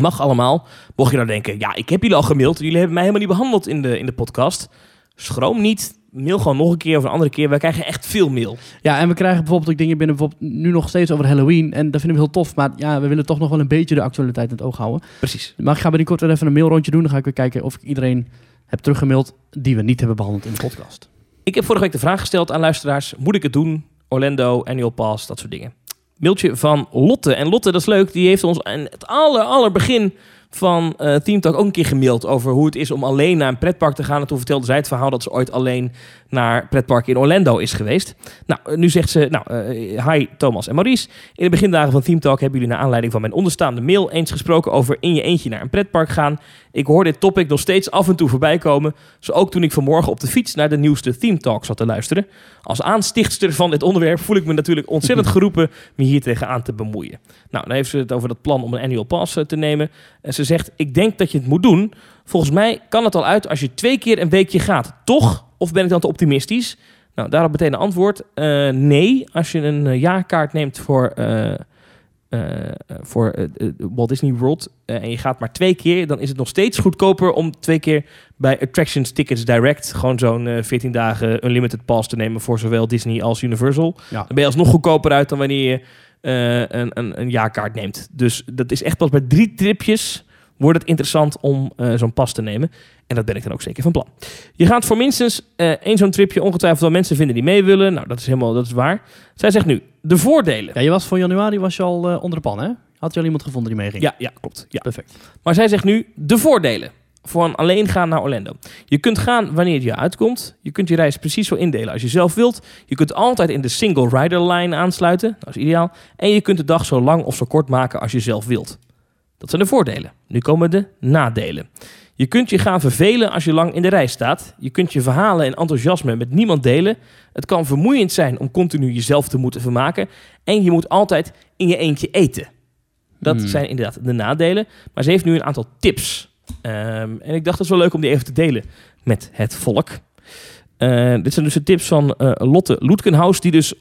mag allemaal. Mocht je nou denken, ja, ik heb jullie al gemaild. Jullie hebben mij helemaal niet behandeld in de, in de podcast. Schroom niet. Mail gewoon nog een keer of een andere keer. Wij krijgen echt veel mail. Ja, en we krijgen bijvoorbeeld ook dingen binnen, bijvoorbeeld nu nog steeds over Halloween. En dat vinden we heel tof, maar ja, we willen toch nog wel een beetje de actualiteit in het oog houden. Precies. Maar ik ga binnenkort weer even een mailrondje doen. Dan ga ik weer kijken of ik iedereen heb teruggemaild die we niet hebben behandeld in de podcast. Ik heb vorige week de vraag gesteld aan luisteraars. Moet ik het doen? Orlando, annual pass, dat soort dingen. Mailtje van Lotte. En Lotte, dat is leuk, die heeft ons aan het aller, aller begin van eh Team Talk ook een keer gemaild over hoe het is om alleen naar een pretpark te gaan. En toen vertelde zij het verhaal dat ze ooit alleen naar pretpark in Orlando is geweest. Nou, eh, nu zegt ze, nou, eh, hi Thomas en Maurice. In de begindagen van Team Talk hebben jullie naar aanleiding van mijn onderstaande mail eens gesproken over in je eentje naar een pretpark gaan. Ik hoor dit topic nog steeds af en toe voorbij komen. Zo ook toen ik vanmorgen op de fiets naar de nieuwste Theme Talk zat te luisteren. Als aanstichtster van dit onderwerp voel ik me natuurlijk ontzettend geroepen me hier tegenaan te bemoeien. Nou, dan heeft ze het over dat plan om een annual pass te nemen. En ze zegt, ik denk dat je het moet doen. Volgens mij kan het al uit als je twee keer een weekje gaat. Toch? Of ben ik dan te optimistisch? Nou, daarop meteen een antwoord. Eh, nee, als je een eh, jaarkaart neemt voor, eh, voor Walt Disney World en je gaat maar twee keer, dan is het nog steeds goedkoper om twee keer bij Attractions Tickets Direct gewoon zo'n eh, 14 dagen Unlimited Pass te nemen voor zowel Disney als Universal. Ja. Dan ben je alsnog goedkoper uit dan wanneer je een, een, een jaarkaart neemt. Dus dat is echt pas bij drie tripjes wordt het interessant om eh, zo'n pas te nemen. En dat ben ik dan ook zeker van plan. Je gaat voor minstens eh, één zo'n tripje ongetwijfeld wel mensen vinden die mee willen. Nou, dat is helemaal dat is waar. Zij zegt nu, de voordelen. Ja, je was voor januari was je al eh, onder de pan, hè? Had je al iemand gevonden die meeging? Ja, ja, klopt. Ja. Perfect. Maar zij zegt nu de voordelen voor een alleen gaan naar Orlando. Je kunt gaan wanneer het je uitkomt. Je kunt je reis precies zo indelen als je zelf wilt. Je kunt altijd in de single rider line aansluiten. Dat is ideaal. En je kunt de dag zo lang of zo kort maken als je zelf wilt. Dat zijn de voordelen. Nu komen de nadelen. Je kunt je gaan vervelen als je lang in de rij staat. Je kunt je verhalen en enthousiasme met niemand delen. Het kan vermoeiend zijn om continu jezelf te moeten vermaken. En je moet altijd in je eentje eten. Dat Hmm. zijn inderdaad de nadelen. Maar ze heeft nu een aantal tips. Ehm, en ik dacht dat is wel leuk om die even te delen met het volk. Eh, dit zijn dus de tips van eh, Lotte Loetkenhaus, die dus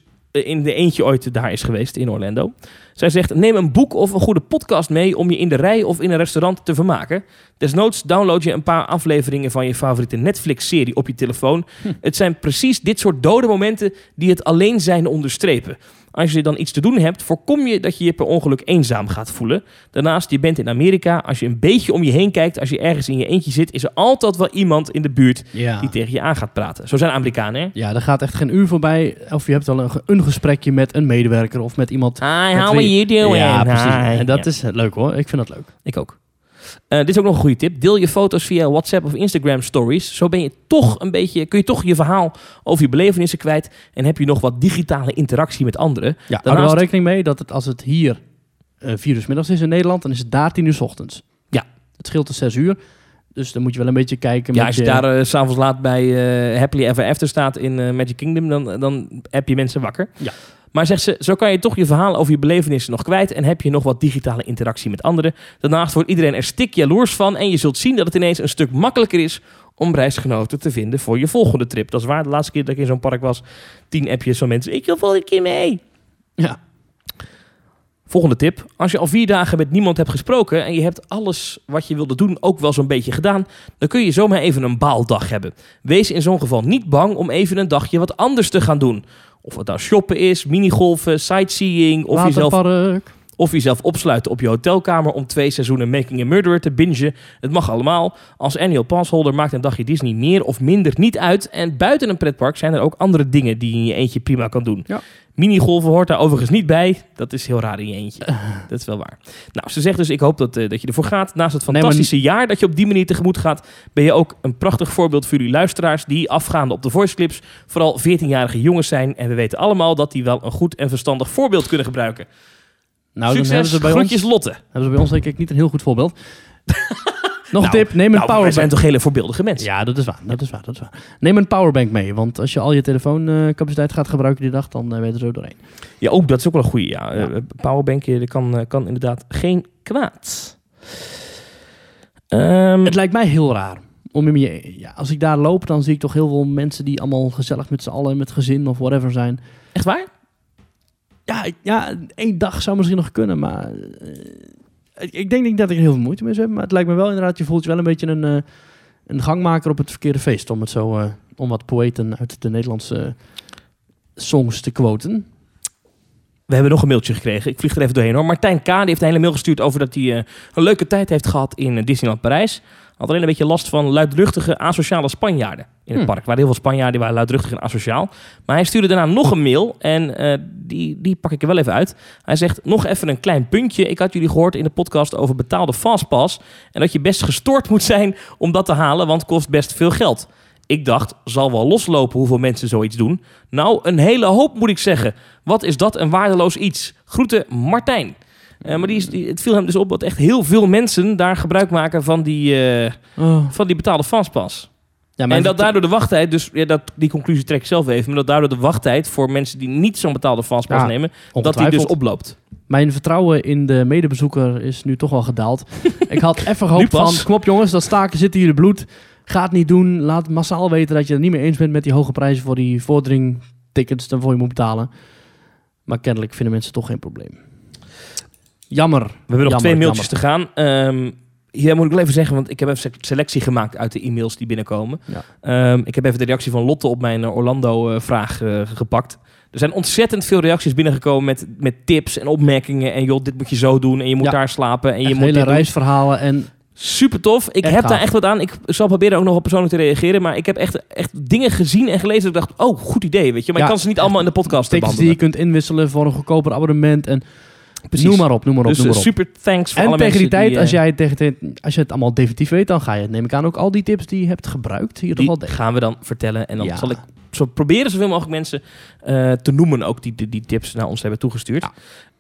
in de eentje ooit daar is geweest in Orlando. Zij zegt, neem een boek of een goede podcast mee om je in de rij of in een restaurant te vermaken. Desnoods download je een paar afleveringen van je favoriete Netflix-serie op je telefoon. Het zijn precies dit soort dode momenten die het alleen zijn onderstrepen. Als je dan iets te doen hebt, voorkom je dat je je per ongeluk eenzaam gaat voelen. Daarnaast, je bent in Amerika. Als je een beetje om je heen kijkt, als je ergens in je eentje zit, is er altijd wel iemand in de buurt Ja. die tegen je aan gaat praten. Zo zijn Amerikanen, hè? Ja, er gaat echt geen uur voorbij. Of je hebt al een, ge- een gesprekje met een medewerker of met iemand. Hi, met how are you doing? Ja, precies. En dat Ja, is leuk hoor. Ik vind dat leuk. ik ook. Eh, dit is ook nog een goede tip. Deel je foto's via WhatsApp of Instagram stories. Zo ben je toch een beetje, kun je toch je verhaal over je belevenissen kwijt. En heb je nog wat digitale interactie met anderen. Ja, hou er wel rekening mee dat het, als het hier eh vier uur middags is in Nederland, dan is het daar tien uur 's ochtends. Ja. Het scheelt dus zes uur. Dus dan moet je wel een beetje kijken. Ja, als je daar eh, s s'avonds laat bij eh, Happily Ever After staat in eh, Magic Kingdom, dan, dan heb je mensen wakker. Ja. Maar zegt ze, zo kan je toch je verhaal over je belevenissen nog kwijt en heb je nog wat digitale interactie met anderen. Daarnaast wordt iedereen er stik jaloers van en je zult zien dat het ineens een stuk makkelijker is om reisgenoten te vinden voor je volgende trip. Dat is waar, de laatste keer dat ik in zo'n park was, tien appjes van mensen, ik wil volgende keer mee. Ja. Volgende tip. Als je al vier dagen met niemand hebt gesproken en je hebt alles wat je wilde doen ook wel zo'n beetje gedaan, dan kun je zomaar even een baaldag hebben. Wees in zo'n geval niet bang om even een dagje wat anders te gaan doen. Of het nou shoppen is, minigolfen, sightseeing of jezelf. Of jezelf opsluiten op je hotelkamer om twee seizoenen Making a Murderer te bingen. Het mag allemaal. Als annual passholder maakt een dagje Disney meer of minder niet uit. En buiten een pretpark zijn er ook andere dingen die je in je eentje prima kan doen. Ja. Minigolven hoort daar overigens niet bij. Dat is heel raar in je eentje. Dat is wel waar. Nou, ze zegt dus, ik hoop dat, eh, dat je ervoor gaat. Naast het Nee, maar- fantastische jaar dat je op die manier tegemoet gaat... ben je ook een prachtig voorbeeld voor jullie luisteraars... die afgaande op de voice clips vooral 14-jarige jongens zijn. En we weten allemaal dat die wel een goed en verstandig voorbeeld kunnen gebruiken. Nou, dan hebben Succes, ze, bij groetjes ons, Lotte. hebben ze bij ons denk ik niet een heel goed voorbeeld. Nog Nou, een tip, neem een Nou, powerbank. zijn toch hele voorbeeldige mensen. Ja, dat is waar. Dat is waar. Dat is waar. Neem een powerbank mee, want als je al je telefooncapaciteit gaat gebruiken die dag, dan ben je er zo doorheen. Ja, ook dat is ook wel een goede. Ja. Ja. Eh, powerbankje kan, eh, kan inderdaad geen kwaad. Ehm, Het lijkt mij heel raar. Om in je, ja, als ik daar loop, dan zie ik toch heel veel mensen die allemaal gezellig met z'n allen, met gezin of whatever zijn. echt waar? Ja, ja, één dag zou misschien nog kunnen, maar eh, ik, denk niet dat ik er heel veel moeite mee hebben. Maar het lijkt me wel inderdaad, je voelt je wel een beetje een, eh, een gangmaker op het verkeerde feest. Om het zo, eh, om wat poëten uit de Nederlandse songs te quoten. We hebben nog een mailtje gekregen. Ik vlieg er even doorheen hoor. Martijn K. die heeft een hele mail gestuurd over dat hij eh, een leuke tijd heeft gehad in eh, Disneyland Parijs. Had alleen een beetje last van luidruchtige asociale Spanjaarden in het Hmm. park. Er waren heel veel Spanjaarden waren luidruchtig en asociaal. Maar hij stuurde daarna nog een mail en eh, die, die pak ik er wel even uit. Hij zegt nog even een klein puntje. Ik had jullie gehoord in de podcast over betaalde fastpass. En dat je best gestoord moet zijn om dat te halen, want het kost best veel geld. Ik dacht, zal wel loslopen hoeveel mensen zoiets doen. Nou, een hele hoop moet ik zeggen. Wat is dat een waardeloos iets? Groeten, Martijn. Eh, maar die is, die, het viel hem dus op dat echt heel veel mensen daar gebruik maken van die, eh, Oh. van die betaalde fastpass. Ja, en dat daardoor de wachttijd, dus ja, dat, die conclusie trek ik zelf even, maar dat daardoor de wachttijd voor mensen die niet zo'n betaalde fastpass Ja, nemen, dat die dus oploopt. Mijn vertrouwen in de medebezoeker is nu toch wel gedaald. ik had even gehoopt pas. van, kom op jongens, dat staken zit hier in bloed. Ga het niet doen. Laat massaal weten dat je het niet meer eens bent met die hoge prijzen voor die vorderingtickets waarvoor je moet betalen. Maar kennelijk vinden mensen toch geen probleem. Jammer. We hebben nog Jammer, twee mailtjes te gaan. Ehm, hier moet ik wel even zeggen, want ik heb even se- selectie gemaakt uit de e-mails die binnenkomen. Ja. Ehm, ik heb even de reactie van Lotte op mijn eh, Orlando-vraag eh, gepakt. Er zijn ontzettend veel reacties binnengekomen met, met tips en opmerkingen. En joh, dit moet je zo doen. En je moet Ja. daar slapen. En je Echt moet hele reisverhalen en Super tof. Ik Echt heb gaaf. daar echt wat aan. Ik zal proberen ook nog op persoonlijk te reageren. Maar ik heb echt, echt dingen gezien en gelezen. Dat ik dacht, oh, goed idee. Weet je. Maar Ja, ik kan ze niet allemaal in de podcast tickets die je kunt inwisselen voor een goedkoper abonnement. En Precies. noem maar op, noem maar op, Dus noem eh, maar op. super thanks voor En alle tegen die tijd, die, als, eh, jij tegen, als je het allemaal definitief weet, dan ga je, neem ik aan, ook al die tips die je hebt gebruikt hier toch gaan we dan vertellen. En dan Ja. zal ik zo proberen zoveel mogelijk mensen eh, te noemen ook die, die, die tips naar ons hebben toegestuurd.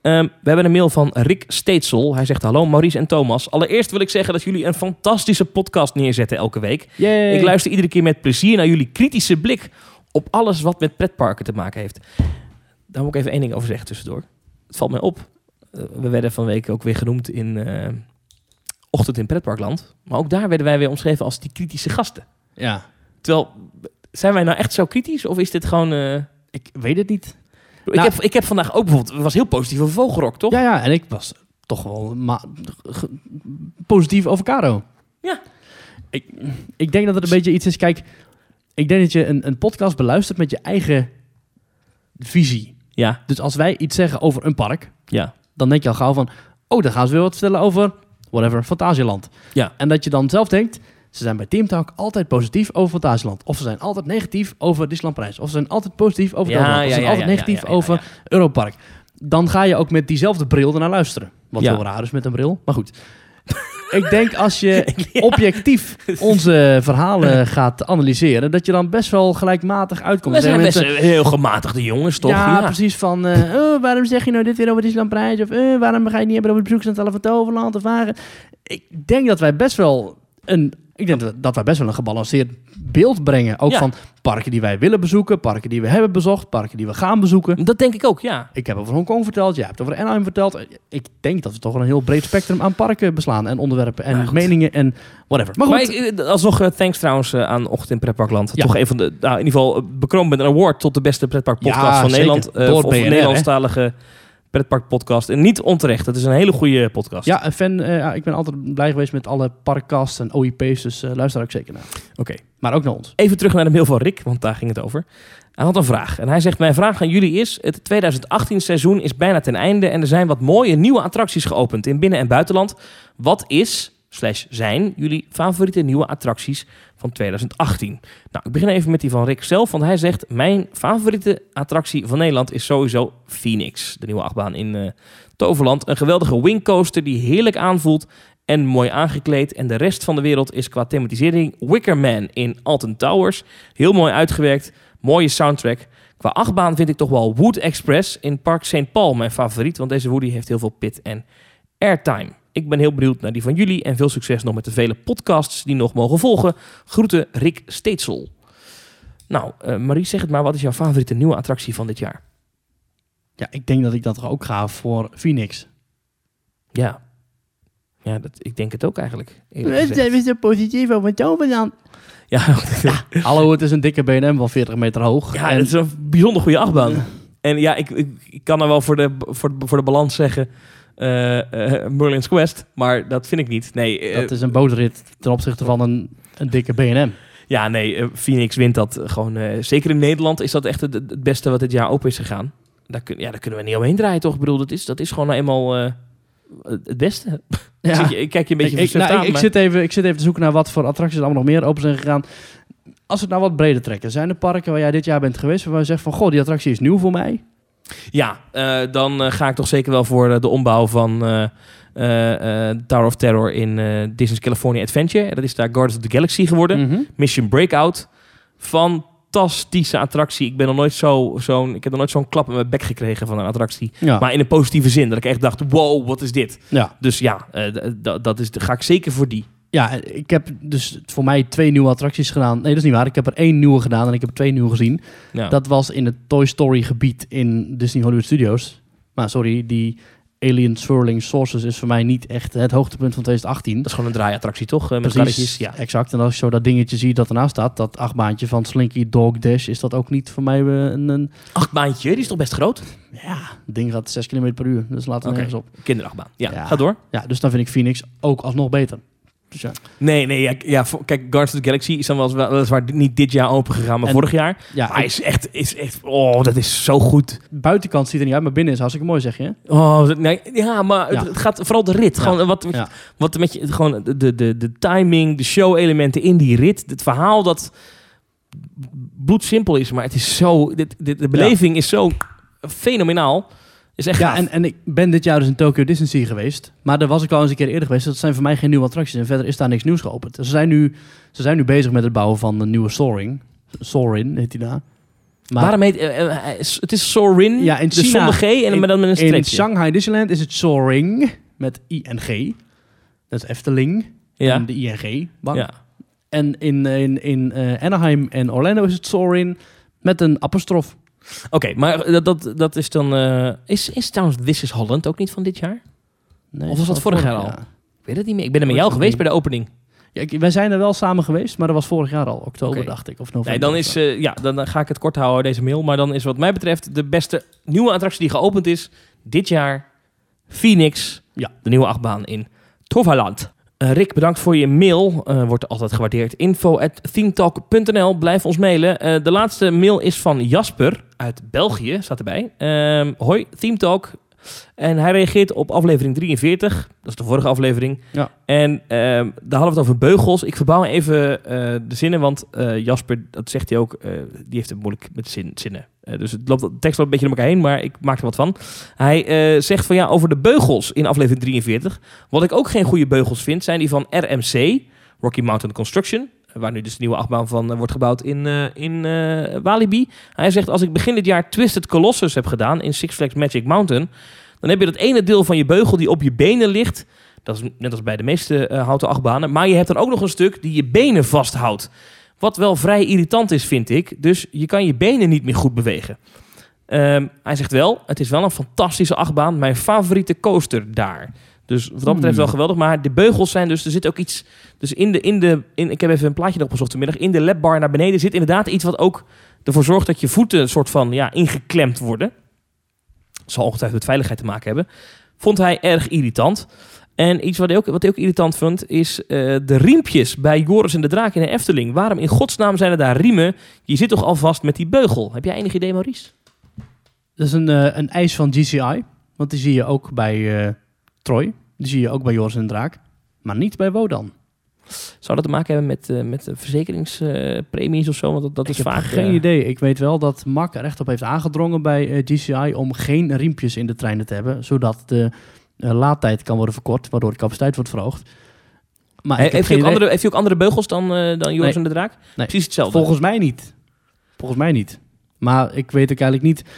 Ehm, we hebben een mail van Rick Steetsel. Hij zegt hallo Maurice en Thomas. Allereerst wil ik zeggen dat jullie een fantastische podcast neerzetten elke week. Yay. Ik luister iedere keer met plezier naar jullie kritische blik op alles wat met pretparken te maken heeft. Daar moet ik even één ding over zeggen tussendoor. Het valt mij op. eh, we werden van week ook weer genoemd in eh, Ochtend in Pretparkland. Maar ook daar werden wij weer omschreven als die kritische gasten. Ja, Terwijl, zijn wij nou echt zo kritisch? Of is dit gewoon... eh, ik weet het niet. Ik, Nou- heb, ik heb vandaag ook bijvoorbeeld... Was heel positief over Vogelrok, toch? Ja, ja, en ik was toch wel positief over Caro. Ja. Ik, ik denk dat het een beetje iets is, kijk, ik denk dat je een, een podcast beluistert met je eigen visie. Ja, Dus als wij iets zeggen over een park, ja. dan denk je al gauw van, oh, dan gaan ze weer wat vertellen over, whatever, Fantasieland. Ja. En dat je dan zelf denkt, ze zijn bij Team Talk altijd positief over Fantasieland. Of ze zijn altijd negatief over Disneyland. Of ze zijn altijd positief over Ja, Toverland. Of ze zijn ja, altijd ja, negatief over Europark. Dan ga je ook met diezelfde bril ernaar luisteren. Wat heel raar is met een bril, maar goed. ik denk als je objectief onze verhalen gaat analyseren, dat je dan best wel gelijkmatig uitkomt. We zijn best mensen, heel gematigde jongens, toch? ja, precies. Van, eh, oh, waarom zeg je nou dit weer over Disneyland Prijs? Of eh, waarom ga je het niet hebben over de bezoeksaantallen van Toverland? Of waar? Ik denk dat wij best wel een... Ik denk dat- dat wij best wel een gebalanceerd beeld brengen. Ook Ja. van parken die wij willen bezoeken, parken die we hebben bezocht, parken die we gaan bezoeken. Dat denk ik ook, ja. Ik heb over Hongkong verteld, jij hebt over Anaheim verteld. Ik denk dat we toch wel een heel breed spectrum aan parken beslaan en onderwerpen en Nou, meningen en whatever. Maar goed, Maar ik, eh, alsnog eh, thanks trouwens eh, aan Ochtend in Pretparkland. Ja. Toch een van de, nou, in ieder geval bekroond met een award tot de beste pretparkpodcast Ja, van zeker. Nederland. Door of BNR, hè? Nederlandstalige pretparkpodcast. En niet onterecht, het is een hele goede podcast. ja, een fan, eh, ik ben altijd blij geweest met alle parkcasts en OIP's, dus eh, luister daar ook zeker naar. Oké. Maar ook naar ons. Even terug naar de mail van Rick, want daar ging het over. Hij had een vraag. En hij zegt, mijn vraag aan jullie is... Het 2018 seizoen is bijna ten einde... en er zijn wat mooie nieuwe attracties geopend in binnen- en buitenland. Wat is, slash zijn, jullie favoriete nieuwe attracties van 2018? Nou, ik begin even met die van Rick zelf. Want hij zegt, mijn favoriete attractie van Nederland... is sowieso Phoenix. De nieuwe achtbaan in eh, Toverland. Een geweldige wingcoaster die heerlijk aanvoelt... En mooi aangekleed. En de rest van de wereld is qua thematisering Wicker Man in Alton Towers. Heel mooi uitgewerkt. Mooie soundtrack. Qua achtbaan vind ik toch wel Wood Express in Park St. Paul mijn favoriet. Want deze Woody heeft heel veel pit en airtime. Ik ben heel benieuwd naar die van jullie. En veel succes nog met de vele podcasts die nog mogen volgen. Groeten Rick Steetsel. Nou, eh, Marie, zeg het maar. Wat is jouw favoriete nieuwe attractie van dit jaar? Ja, ik denk dat ik dat toch ook ga voor Phoenix. Ja. Ja, dat, ik denk het ook eigenlijk. We zijn zo positief over Toverland. Ja, Hallo, het is een dikke BNM van 40 meter hoog. Ja, en het is een bijzonder goede achtbaan. En ja, ik, ik, ik kan er wel voor de, voor, de- voor de balans zeggen Merlin's Quest, maar dat vind ik niet. Nee, eh, dat is een bootrit ten opzichte van een, een dikke BNM. ja, nee eh, Phoenix wint dat gewoon. eh, zeker in Nederland is dat echt het, het beste wat dit jaar open is gegaan. Daar, kun, ja, daar kunnen we niet omheen draaien, toch? Ik bedoel, dat is, dat is gewoon nou eenmaal eh, het beste. Ja. Ik kijk je een beetje ik, nou, aan, ik, zit even, ik zit even te zoeken naar wat voor attracties er allemaal nog meer open zijn gegaan. Als we het nou wat breder trekken, zijn er parken waar jij dit jaar bent geweest, waar je zegt van, goh, die attractie is nieuw voor mij? Ja, eh, dan eh, ga ik toch zeker wel voor eh, de ombouw van Tower of Terror in Disney's California Adventure. Dat is daar Guardians of the Galaxy geworden. Mhm. Mission Breakout. Fantastische attractie. Ik ben nog nooit zo, zo'n, ik heb nog nooit zo'n klap in mijn bek gekregen van een attractie. Ja. Maar in een positieve zin. Dat ik echt dacht, wow, wat is dit? ja. Dus ja, dat is, ga ik zeker voor die. Ja, ik heb dus voor mij twee nieuwe attracties gedaan. Nee, dat is niet waar. Ik heb er één nieuwe gedaan en ik heb er twee nieuwe gezien. Ja. Dat was in het Toy Story gebied in Disney Hollywood Studios. Maar sorry, die Alien Swirling Sources is voor mij niet echt het hoogtepunt van 2018. Dat is gewoon een draaiattractie, toch? Eh, Met Precies, karretjes. Ja. exact. En als ik zo dat dingetje zie dat ernaast staat, dat achtbaantje van Slinky Dog Dash, is dat ook niet voor mij eh, een, een Achtbaantje, die is toch best groot? ja, het ding gaat 6 km per uur. Dus laten we Oké. nergens op. Kinderachtbaan. Ja, Ja. ga door. Ja, dus dan vind ik Phoenix ook alsnog beter. Dus ja, Nee, nee, ja, ja, voor- kijk, Guardians of the Galaxy is dan wel, wel- weliswaar niet dit jaar open gegaan, maar En- vorig jaar. ja Maar hij is echt, is echt, oh, dat is zo goed. buitenkant ziet er niet uit, maar binnen is hartstikke mooi, zeg je. Oh, nee, ja, maar Ja. Het, het gaat vooral de rit. Gewoon wat, wat, Ja. wat met je, gewoon de, de, de, de timing, de show-elementen in die rit. Het verhaal dat bloedsimpel is, maar het is zo, dit, dit, de beleving is zo fenomenaal. Is echt Ja, gaaf. en, en ik ben dit jaar dus in Tokyo Disney geweest. Maar daar was ik al eens een keer eerder geweest. Dat zijn voor mij geen nieuwe attracties. En verder is daar niks nieuws geopend. Ze zijn nu, ze zijn nu bezig met het bouwen van een nieuwe Soaring. Soarin heet die daar. Maar Waarom heet eh, eh, is- het is Sorin, Ja, in dus China- G en in- maar dan met een in streepje. Shanghai Disneyland is het Soaring met ING. Dat is Efteling ja. en de ING. bank. ja. En in, in, in eh, Anaheim en Orlando is het Soarin met een apostrof. Oké, maar dat, dat, dat is dan... eh, is, is trouwens This is Holland ook niet van dit jaar? Nee, Of was dat vorig jaar al? Ik weet het niet meer. Ik ben er met jou geweest bij de opening. Ja, ik- wij zijn er wel samen geweest, maar dat was vorig jaar al. Oktober, dacht ik. Of november. Nee, dan is, eh, ja, dan ga ik het kort houden, deze mail. Maar dan is wat mij betreft de beste nieuwe attractie die geopend is dit jaar Phoenix. Ja. De nieuwe achtbaan in Toverland. Eh, Rick, bedankt voor je mail. Eh, wordt altijd gewaardeerd. Info at. Blijf ons mailen. Eh, de laatste mail is van Jasper uit België, staat erbij. Ehm, hoi, Themetalk. En hij reageert op aflevering 43. Dat is de vorige aflevering. Ja. En ehm, daar hadden we het over beugels. Ik verbouw even eh, de zinnen, want eh, Jasper, dat zegt hij ook, eh, die heeft het moeilijk met zin, zinnen. Dus het loopt, de tekst loopt een beetje door elkaar heen, maar ik maak er wat van. Hij zegt van ja, over de beugels in aflevering 43. Wat ik ook geen goede beugels vind, zijn die van RMC, Rocky Mountain Construction. Waar nu dus de nieuwe achtbaan van eh, wordt gebouwd in, eh, in eh, Walibi. Hij zegt, als ik begin dit jaar Twisted Colossus heb gedaan in Six Flags Magic Mountain... dan heb je dat ene deel van je beugel die op je benen ligt. Dat is net als bij de meeste houten achtbanen. Maar je hebt dan ook nog een stuk die je benen vasthoudt. Wat wel vrij irritant is, vind ik. Dus je kan je benen niet meer goed bewegen. Ehm, hij zegt wel, het is wel een fantastische achtbaan. Mijn favoriete coaster daar. Dus wat dat betreft Hmm. wel geweldig. Maar de beugels zijn dus, er zit ook iets... Dus in de, in de in, ik heb even een plaatje erop gezocht vanmiddag. In de labbar naar beneden zit inderdaad iets wat ook ervoor zorgt dat je voeten een soort van ja, ingeklemd worden. Zal ongetwijfeld met veiligheid te maken hebben. Vond hij erg irritant. En iets wat hij ook, wat hij ook irritant vond, is eh, de riempjes bij Joris en de Draak in de Efteling. Waarom in godsnaam zijn er daar riemen? Je zit toch al vast met die beugel? Heb jij enig idee, Maurice? Dat is een, eh, een eis van GCI. Want die zie je ook bij eh, Troy. Die zie je ook bij Joris en Draak. Maar niet bij Wodan. Zou dat te maken hebben met, eh, met de verzekeringspremies of zo? Want dat, dat is ik heb vaak... geen eh, idee. Ik weet wel dat Mark er echt op heeft aangedrongen bij eh, GCI... om geen riempjes in de treinen te hebben. Zodat de laadtijd kan worden verkort. Waardoor de capaciteit wordt verhoogd. Maar heb heeft, hij ook andere, heeft hij ook andere beugels dan, dan Joris Nee. en de Draak? Nee. Precies hetzelfde. Volgens mij niet. Volgens mij niet. Maar ik weet ook eigenlijk niet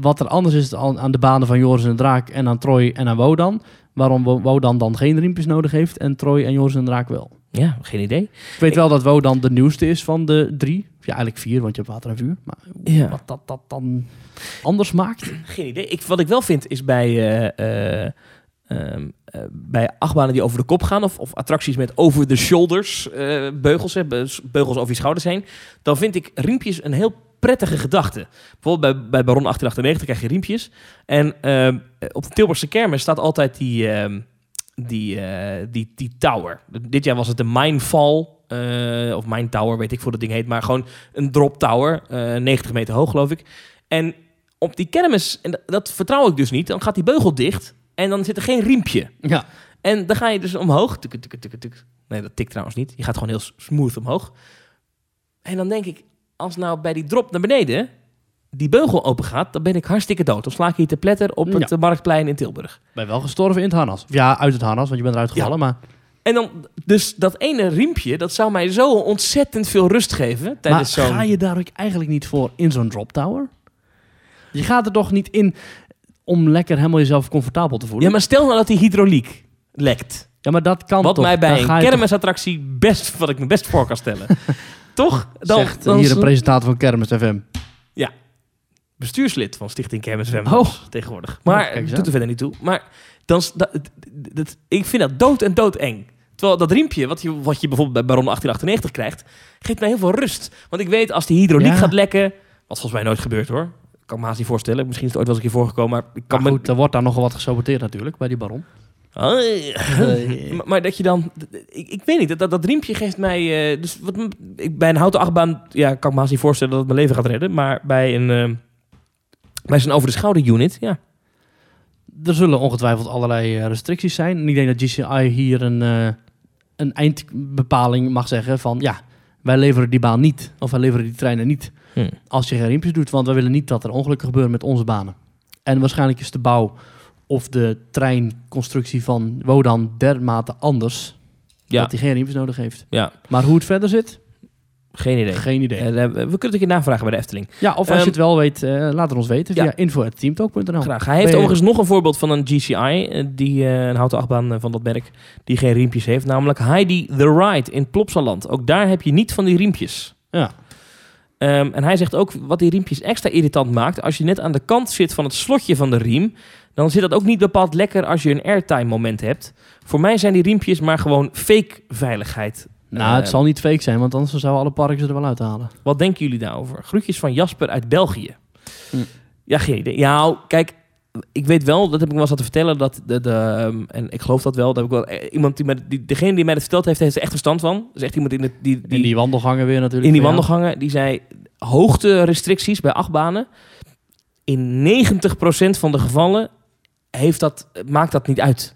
wat er anders is aan, aan de banen van Joris en de Draak en aan Troy en aan Wodan. Waarom Wo- Wodan dan geen riempjes nodig heeft en Troy en Joris en de Draak wel. Ja, geen idee. Ik weet wel dat Wodan de nieuwste is van de drie. Ja, eigenlijk vier, want je hebt water en vuur. Maar Ja. wat dat, dat dan anders maakt? Geen idee. Ik, wat ik wel vind is bij, ehm, eh, bij achtbanen die over de kop gaan... of, of attracties met over the shoulders eh, beugels, hè, be- beugels over je schouders heen... dan vind ik riempjes een heel prettige gedachte. Bijvoorbeeld bij, bij Baron 1898 krijg je riempjes. En ehm, op de Tilburgse kermis staat altijd die, ehm, die, eh, die, die tower. Dit jaar was het de Mindfall... eh, of Mine Tower, weet ik hoe dat ding heet. Maar gewoon een drop tower. eh 90 meter hoog, geloof ik. En op die kermis, en dat, dat vertrouw ik dus niet, dan gaat die beugel dicht en dan zit er geen riempje. Ja. En dan ga je dus omhoog. Tuk, tuk, tuk, tuk. Nee, dat tikt trouwens niet. Je gaat gewoon heel smooth omhoog. En dan denk ik, als nou bij die drop naar beneden die beugel open gaat, dan ben ik hartstikke dood. Dan sla ik hier te pletter op het Ja. Marktplein in Tilburg. Ben wel gestorven in het harnas. Ja, uit het harnas, want je bent eruit gevallen. Maar, En dan, dus dat ene riempje, dat zou mij zo ontzettend veel rust geven maar tijdens zo'n... ga je daar ook eigenlijk niet voor in zo'n drop tower? Je gaat er toch niet in om lekker helemaal jezelf comfortabel te voelen? Ja, maar stel nou dat die hydrauliek lekt. Ja, maar dat kan Wat toch? mij bij Dan een kermisattractie best, wat ik me best voor kan stellen. toch? toch- zegt hier een presentator van Kermis FM. bestuurslid van Stichting Kermis FM Oh. tegenwoordig. Maar kijk eens doet er verder niet toe. Maar dan, dat, dat- ik vind dat dood en doodeng. Terwijl dat riempje, wat je, wat je bijvoorbeeld bij Baron 1898 krijgt, geeft mij heel veel rust. Want ik weet, als die hydrauliek Ja. gaat lekken, wat volgens mij nooit gebeurt hoor. Kan ik me haast niet voorstellen. Misschien is het ooit wel eens een keer voorgekomen, maar ik kan Maar me... goed, er wordt daar nogal wat gesaboteerd natuurlijk, bij die baron. maar, maar dat je dan... Ik, ik weet niet, dat, dat, dat riempje geeft mij... eh, dus wat, ik, bij een houten achtbaan ja, kan ik me haast niet voorstellen dat het mijn leven gaat redden. Maar bij een... eh, bij zo'n over-de-schouder unit, ja. Er zullen ongetwijfeld allerlei eh, restricties zijn. En ik denk dat GCI hier een, een eindbepaling mag zeggen van... ja, wij leveren die baan niet. Of wij leveren die treinen niet. Hm. Als je geen riempjes doet. Want we willen niet dat er ongelukken gebeuren met onze banen. En waarschijnlijk is de bouw of de treinconstructie van Wodan dermate anders... Ja. dat hij geen riempjes nodig heeft. Ja, Maar hoe het verder zit, geen idee. geen idee. Eh, we kunnen het een keer navragen bij de Efteling. Ja, of als Ehm, je het wel weet, eh, laat het ons weten ja. via info.teamtalk.nl. Graag. Hij heeft overigens nog een voorbeeld van een GCI, eh, die, een houten achtbaan van dat merk, die geen riempjes heeft. Namelijk Heidi the Ride in Plopsaland. Ook daar heb je niet van die riempjes. Ja. Ehm, en hij zegt ook wat die riempjes extra irritant maakt. Als je net aan de kant zit van het slotje van de riem, dan zit dat ook niet bepaald lekker als je een airtime moment hebt. Voor mij zijn die riempjes maar gewoon fake veiligheid. Nou, Eh, het zal niet fake zijn, want anders zouden alle parken ze er wel uithalen. Wat denken jullie daarover? Groetjes van Jasper uit België. Hm. Ja, geen idee. Ja, nou, kijk, ik weet wel, dat heb ik wel eens laten vertellen, dat de, de, ehm, en ik geloof dat wel, dat heb ik wel, eh, iemand die, met, die degene die mij dat verteld heeft, heeft er echt verstand van. Dat is echt iemand in, de, die, die, In die wandelgangen weer natuurlijk. in die jou. wandelgangen, die zei, hoogte-restricties bij achtbanen, in 90% van de gevallen heeft dat, maakt dat niet uit.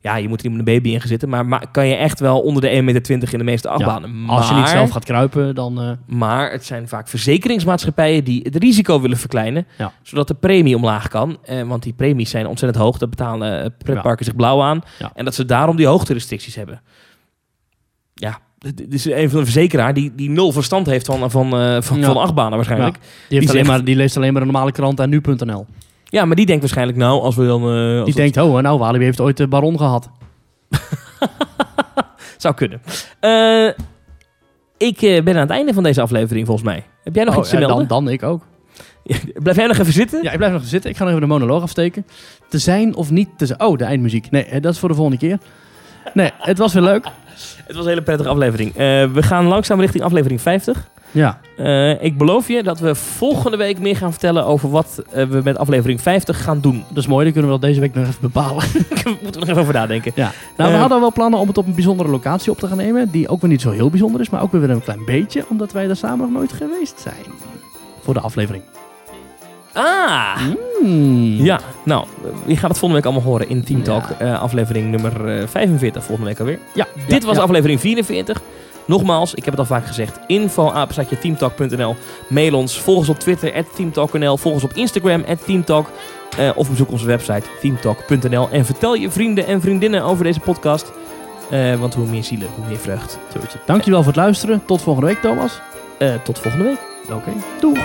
Ja, je moet er iemand een baby in gaan zitten, maar, maar kan je echt wel onder de 1,20 meter in de meeste achtbanen. Als je niet Maar- zelf gaat kruipen, dan... eh, maar het zijn vaak verzekeringsmaatschappijen die het risico willen verkleinen. Ja. Zodat de premie omlaag kan. Eh, want die premies zijn ontzettend hoog. Daar betalen eh, pretparken zich blauw aan. Ja. En dat ze daarom die hoogterestricties hebben. Ja, dit is een van de verzekeraar die, die nul verstand heeft van, van, eh, van, Ja. van achtbanen waarschijnlijk. die, heeft alleen zegt- maar, die leest alleen maar een normale krant en nu.nl. Ja, maar die denkt waarschijnlijk nou, als we dan... eh, als Die denkt, oh, nou, Walibi heeft ooit de baron gehad. Zou kunnen. Eh, ik eh, ben aan het einde van deze aflevering volgens mij. Heb jij nog Oh, iets te ja, melden? dan, dan ik ook. Blijf jij nog even zitten? Ja, ik blijf nog even zitten. Ik ga nog even de monoloog afsteken. Te zijn of niet te zijn. Oh, de eindmuziek. Nee, eh, dat is voor de volgende keer. Nee, het was weer leuk. Het was een hele prettige aflevering. Eh, we gaan langzaam richting aflevering 50. Ja, Eh, ik beloof je dat we volgende week meer gaan vertellen over wat eh, we met aflevering 50 gaan doen. dat is mooi. Dat kunnen we wel deze week nog even bepalen. Moeten we nog even over nadenken. Ja. Nou, we Eh. hadden wel plannen om het op een bijzondere locatie op te gaan nemen. Die ook weer niet zo heel bijzonder is, maar ook weer een klein beetje. Omdat wij daar samen nog nooit geweest zijn. Voor de aflevering. Ah! Hmm. Ja, nou, je gaat het volgende week allemaal horen in Team Talk. aflevering nummer eh, 45 volgende week alweer. Ja, Dit was ja. aflevering 44. Nogmaals, ik heb het al vaak gezegd. Info teamtalk.nl. Mail ons. Volg ons op Twitter, teamtalk.nl. Volg ons op Instagram, teamtalk. Eh, of bezoek onze website, teamtalk.nl. En vertel je vrienden en vriendinnen over deze podcast. Eh, want hoe meer zielen, hoe meer vreugd. Dankjewel voor het luisteren. Tot volgende week, Thomas. Eh, tot volgende week. Oké. Doeg.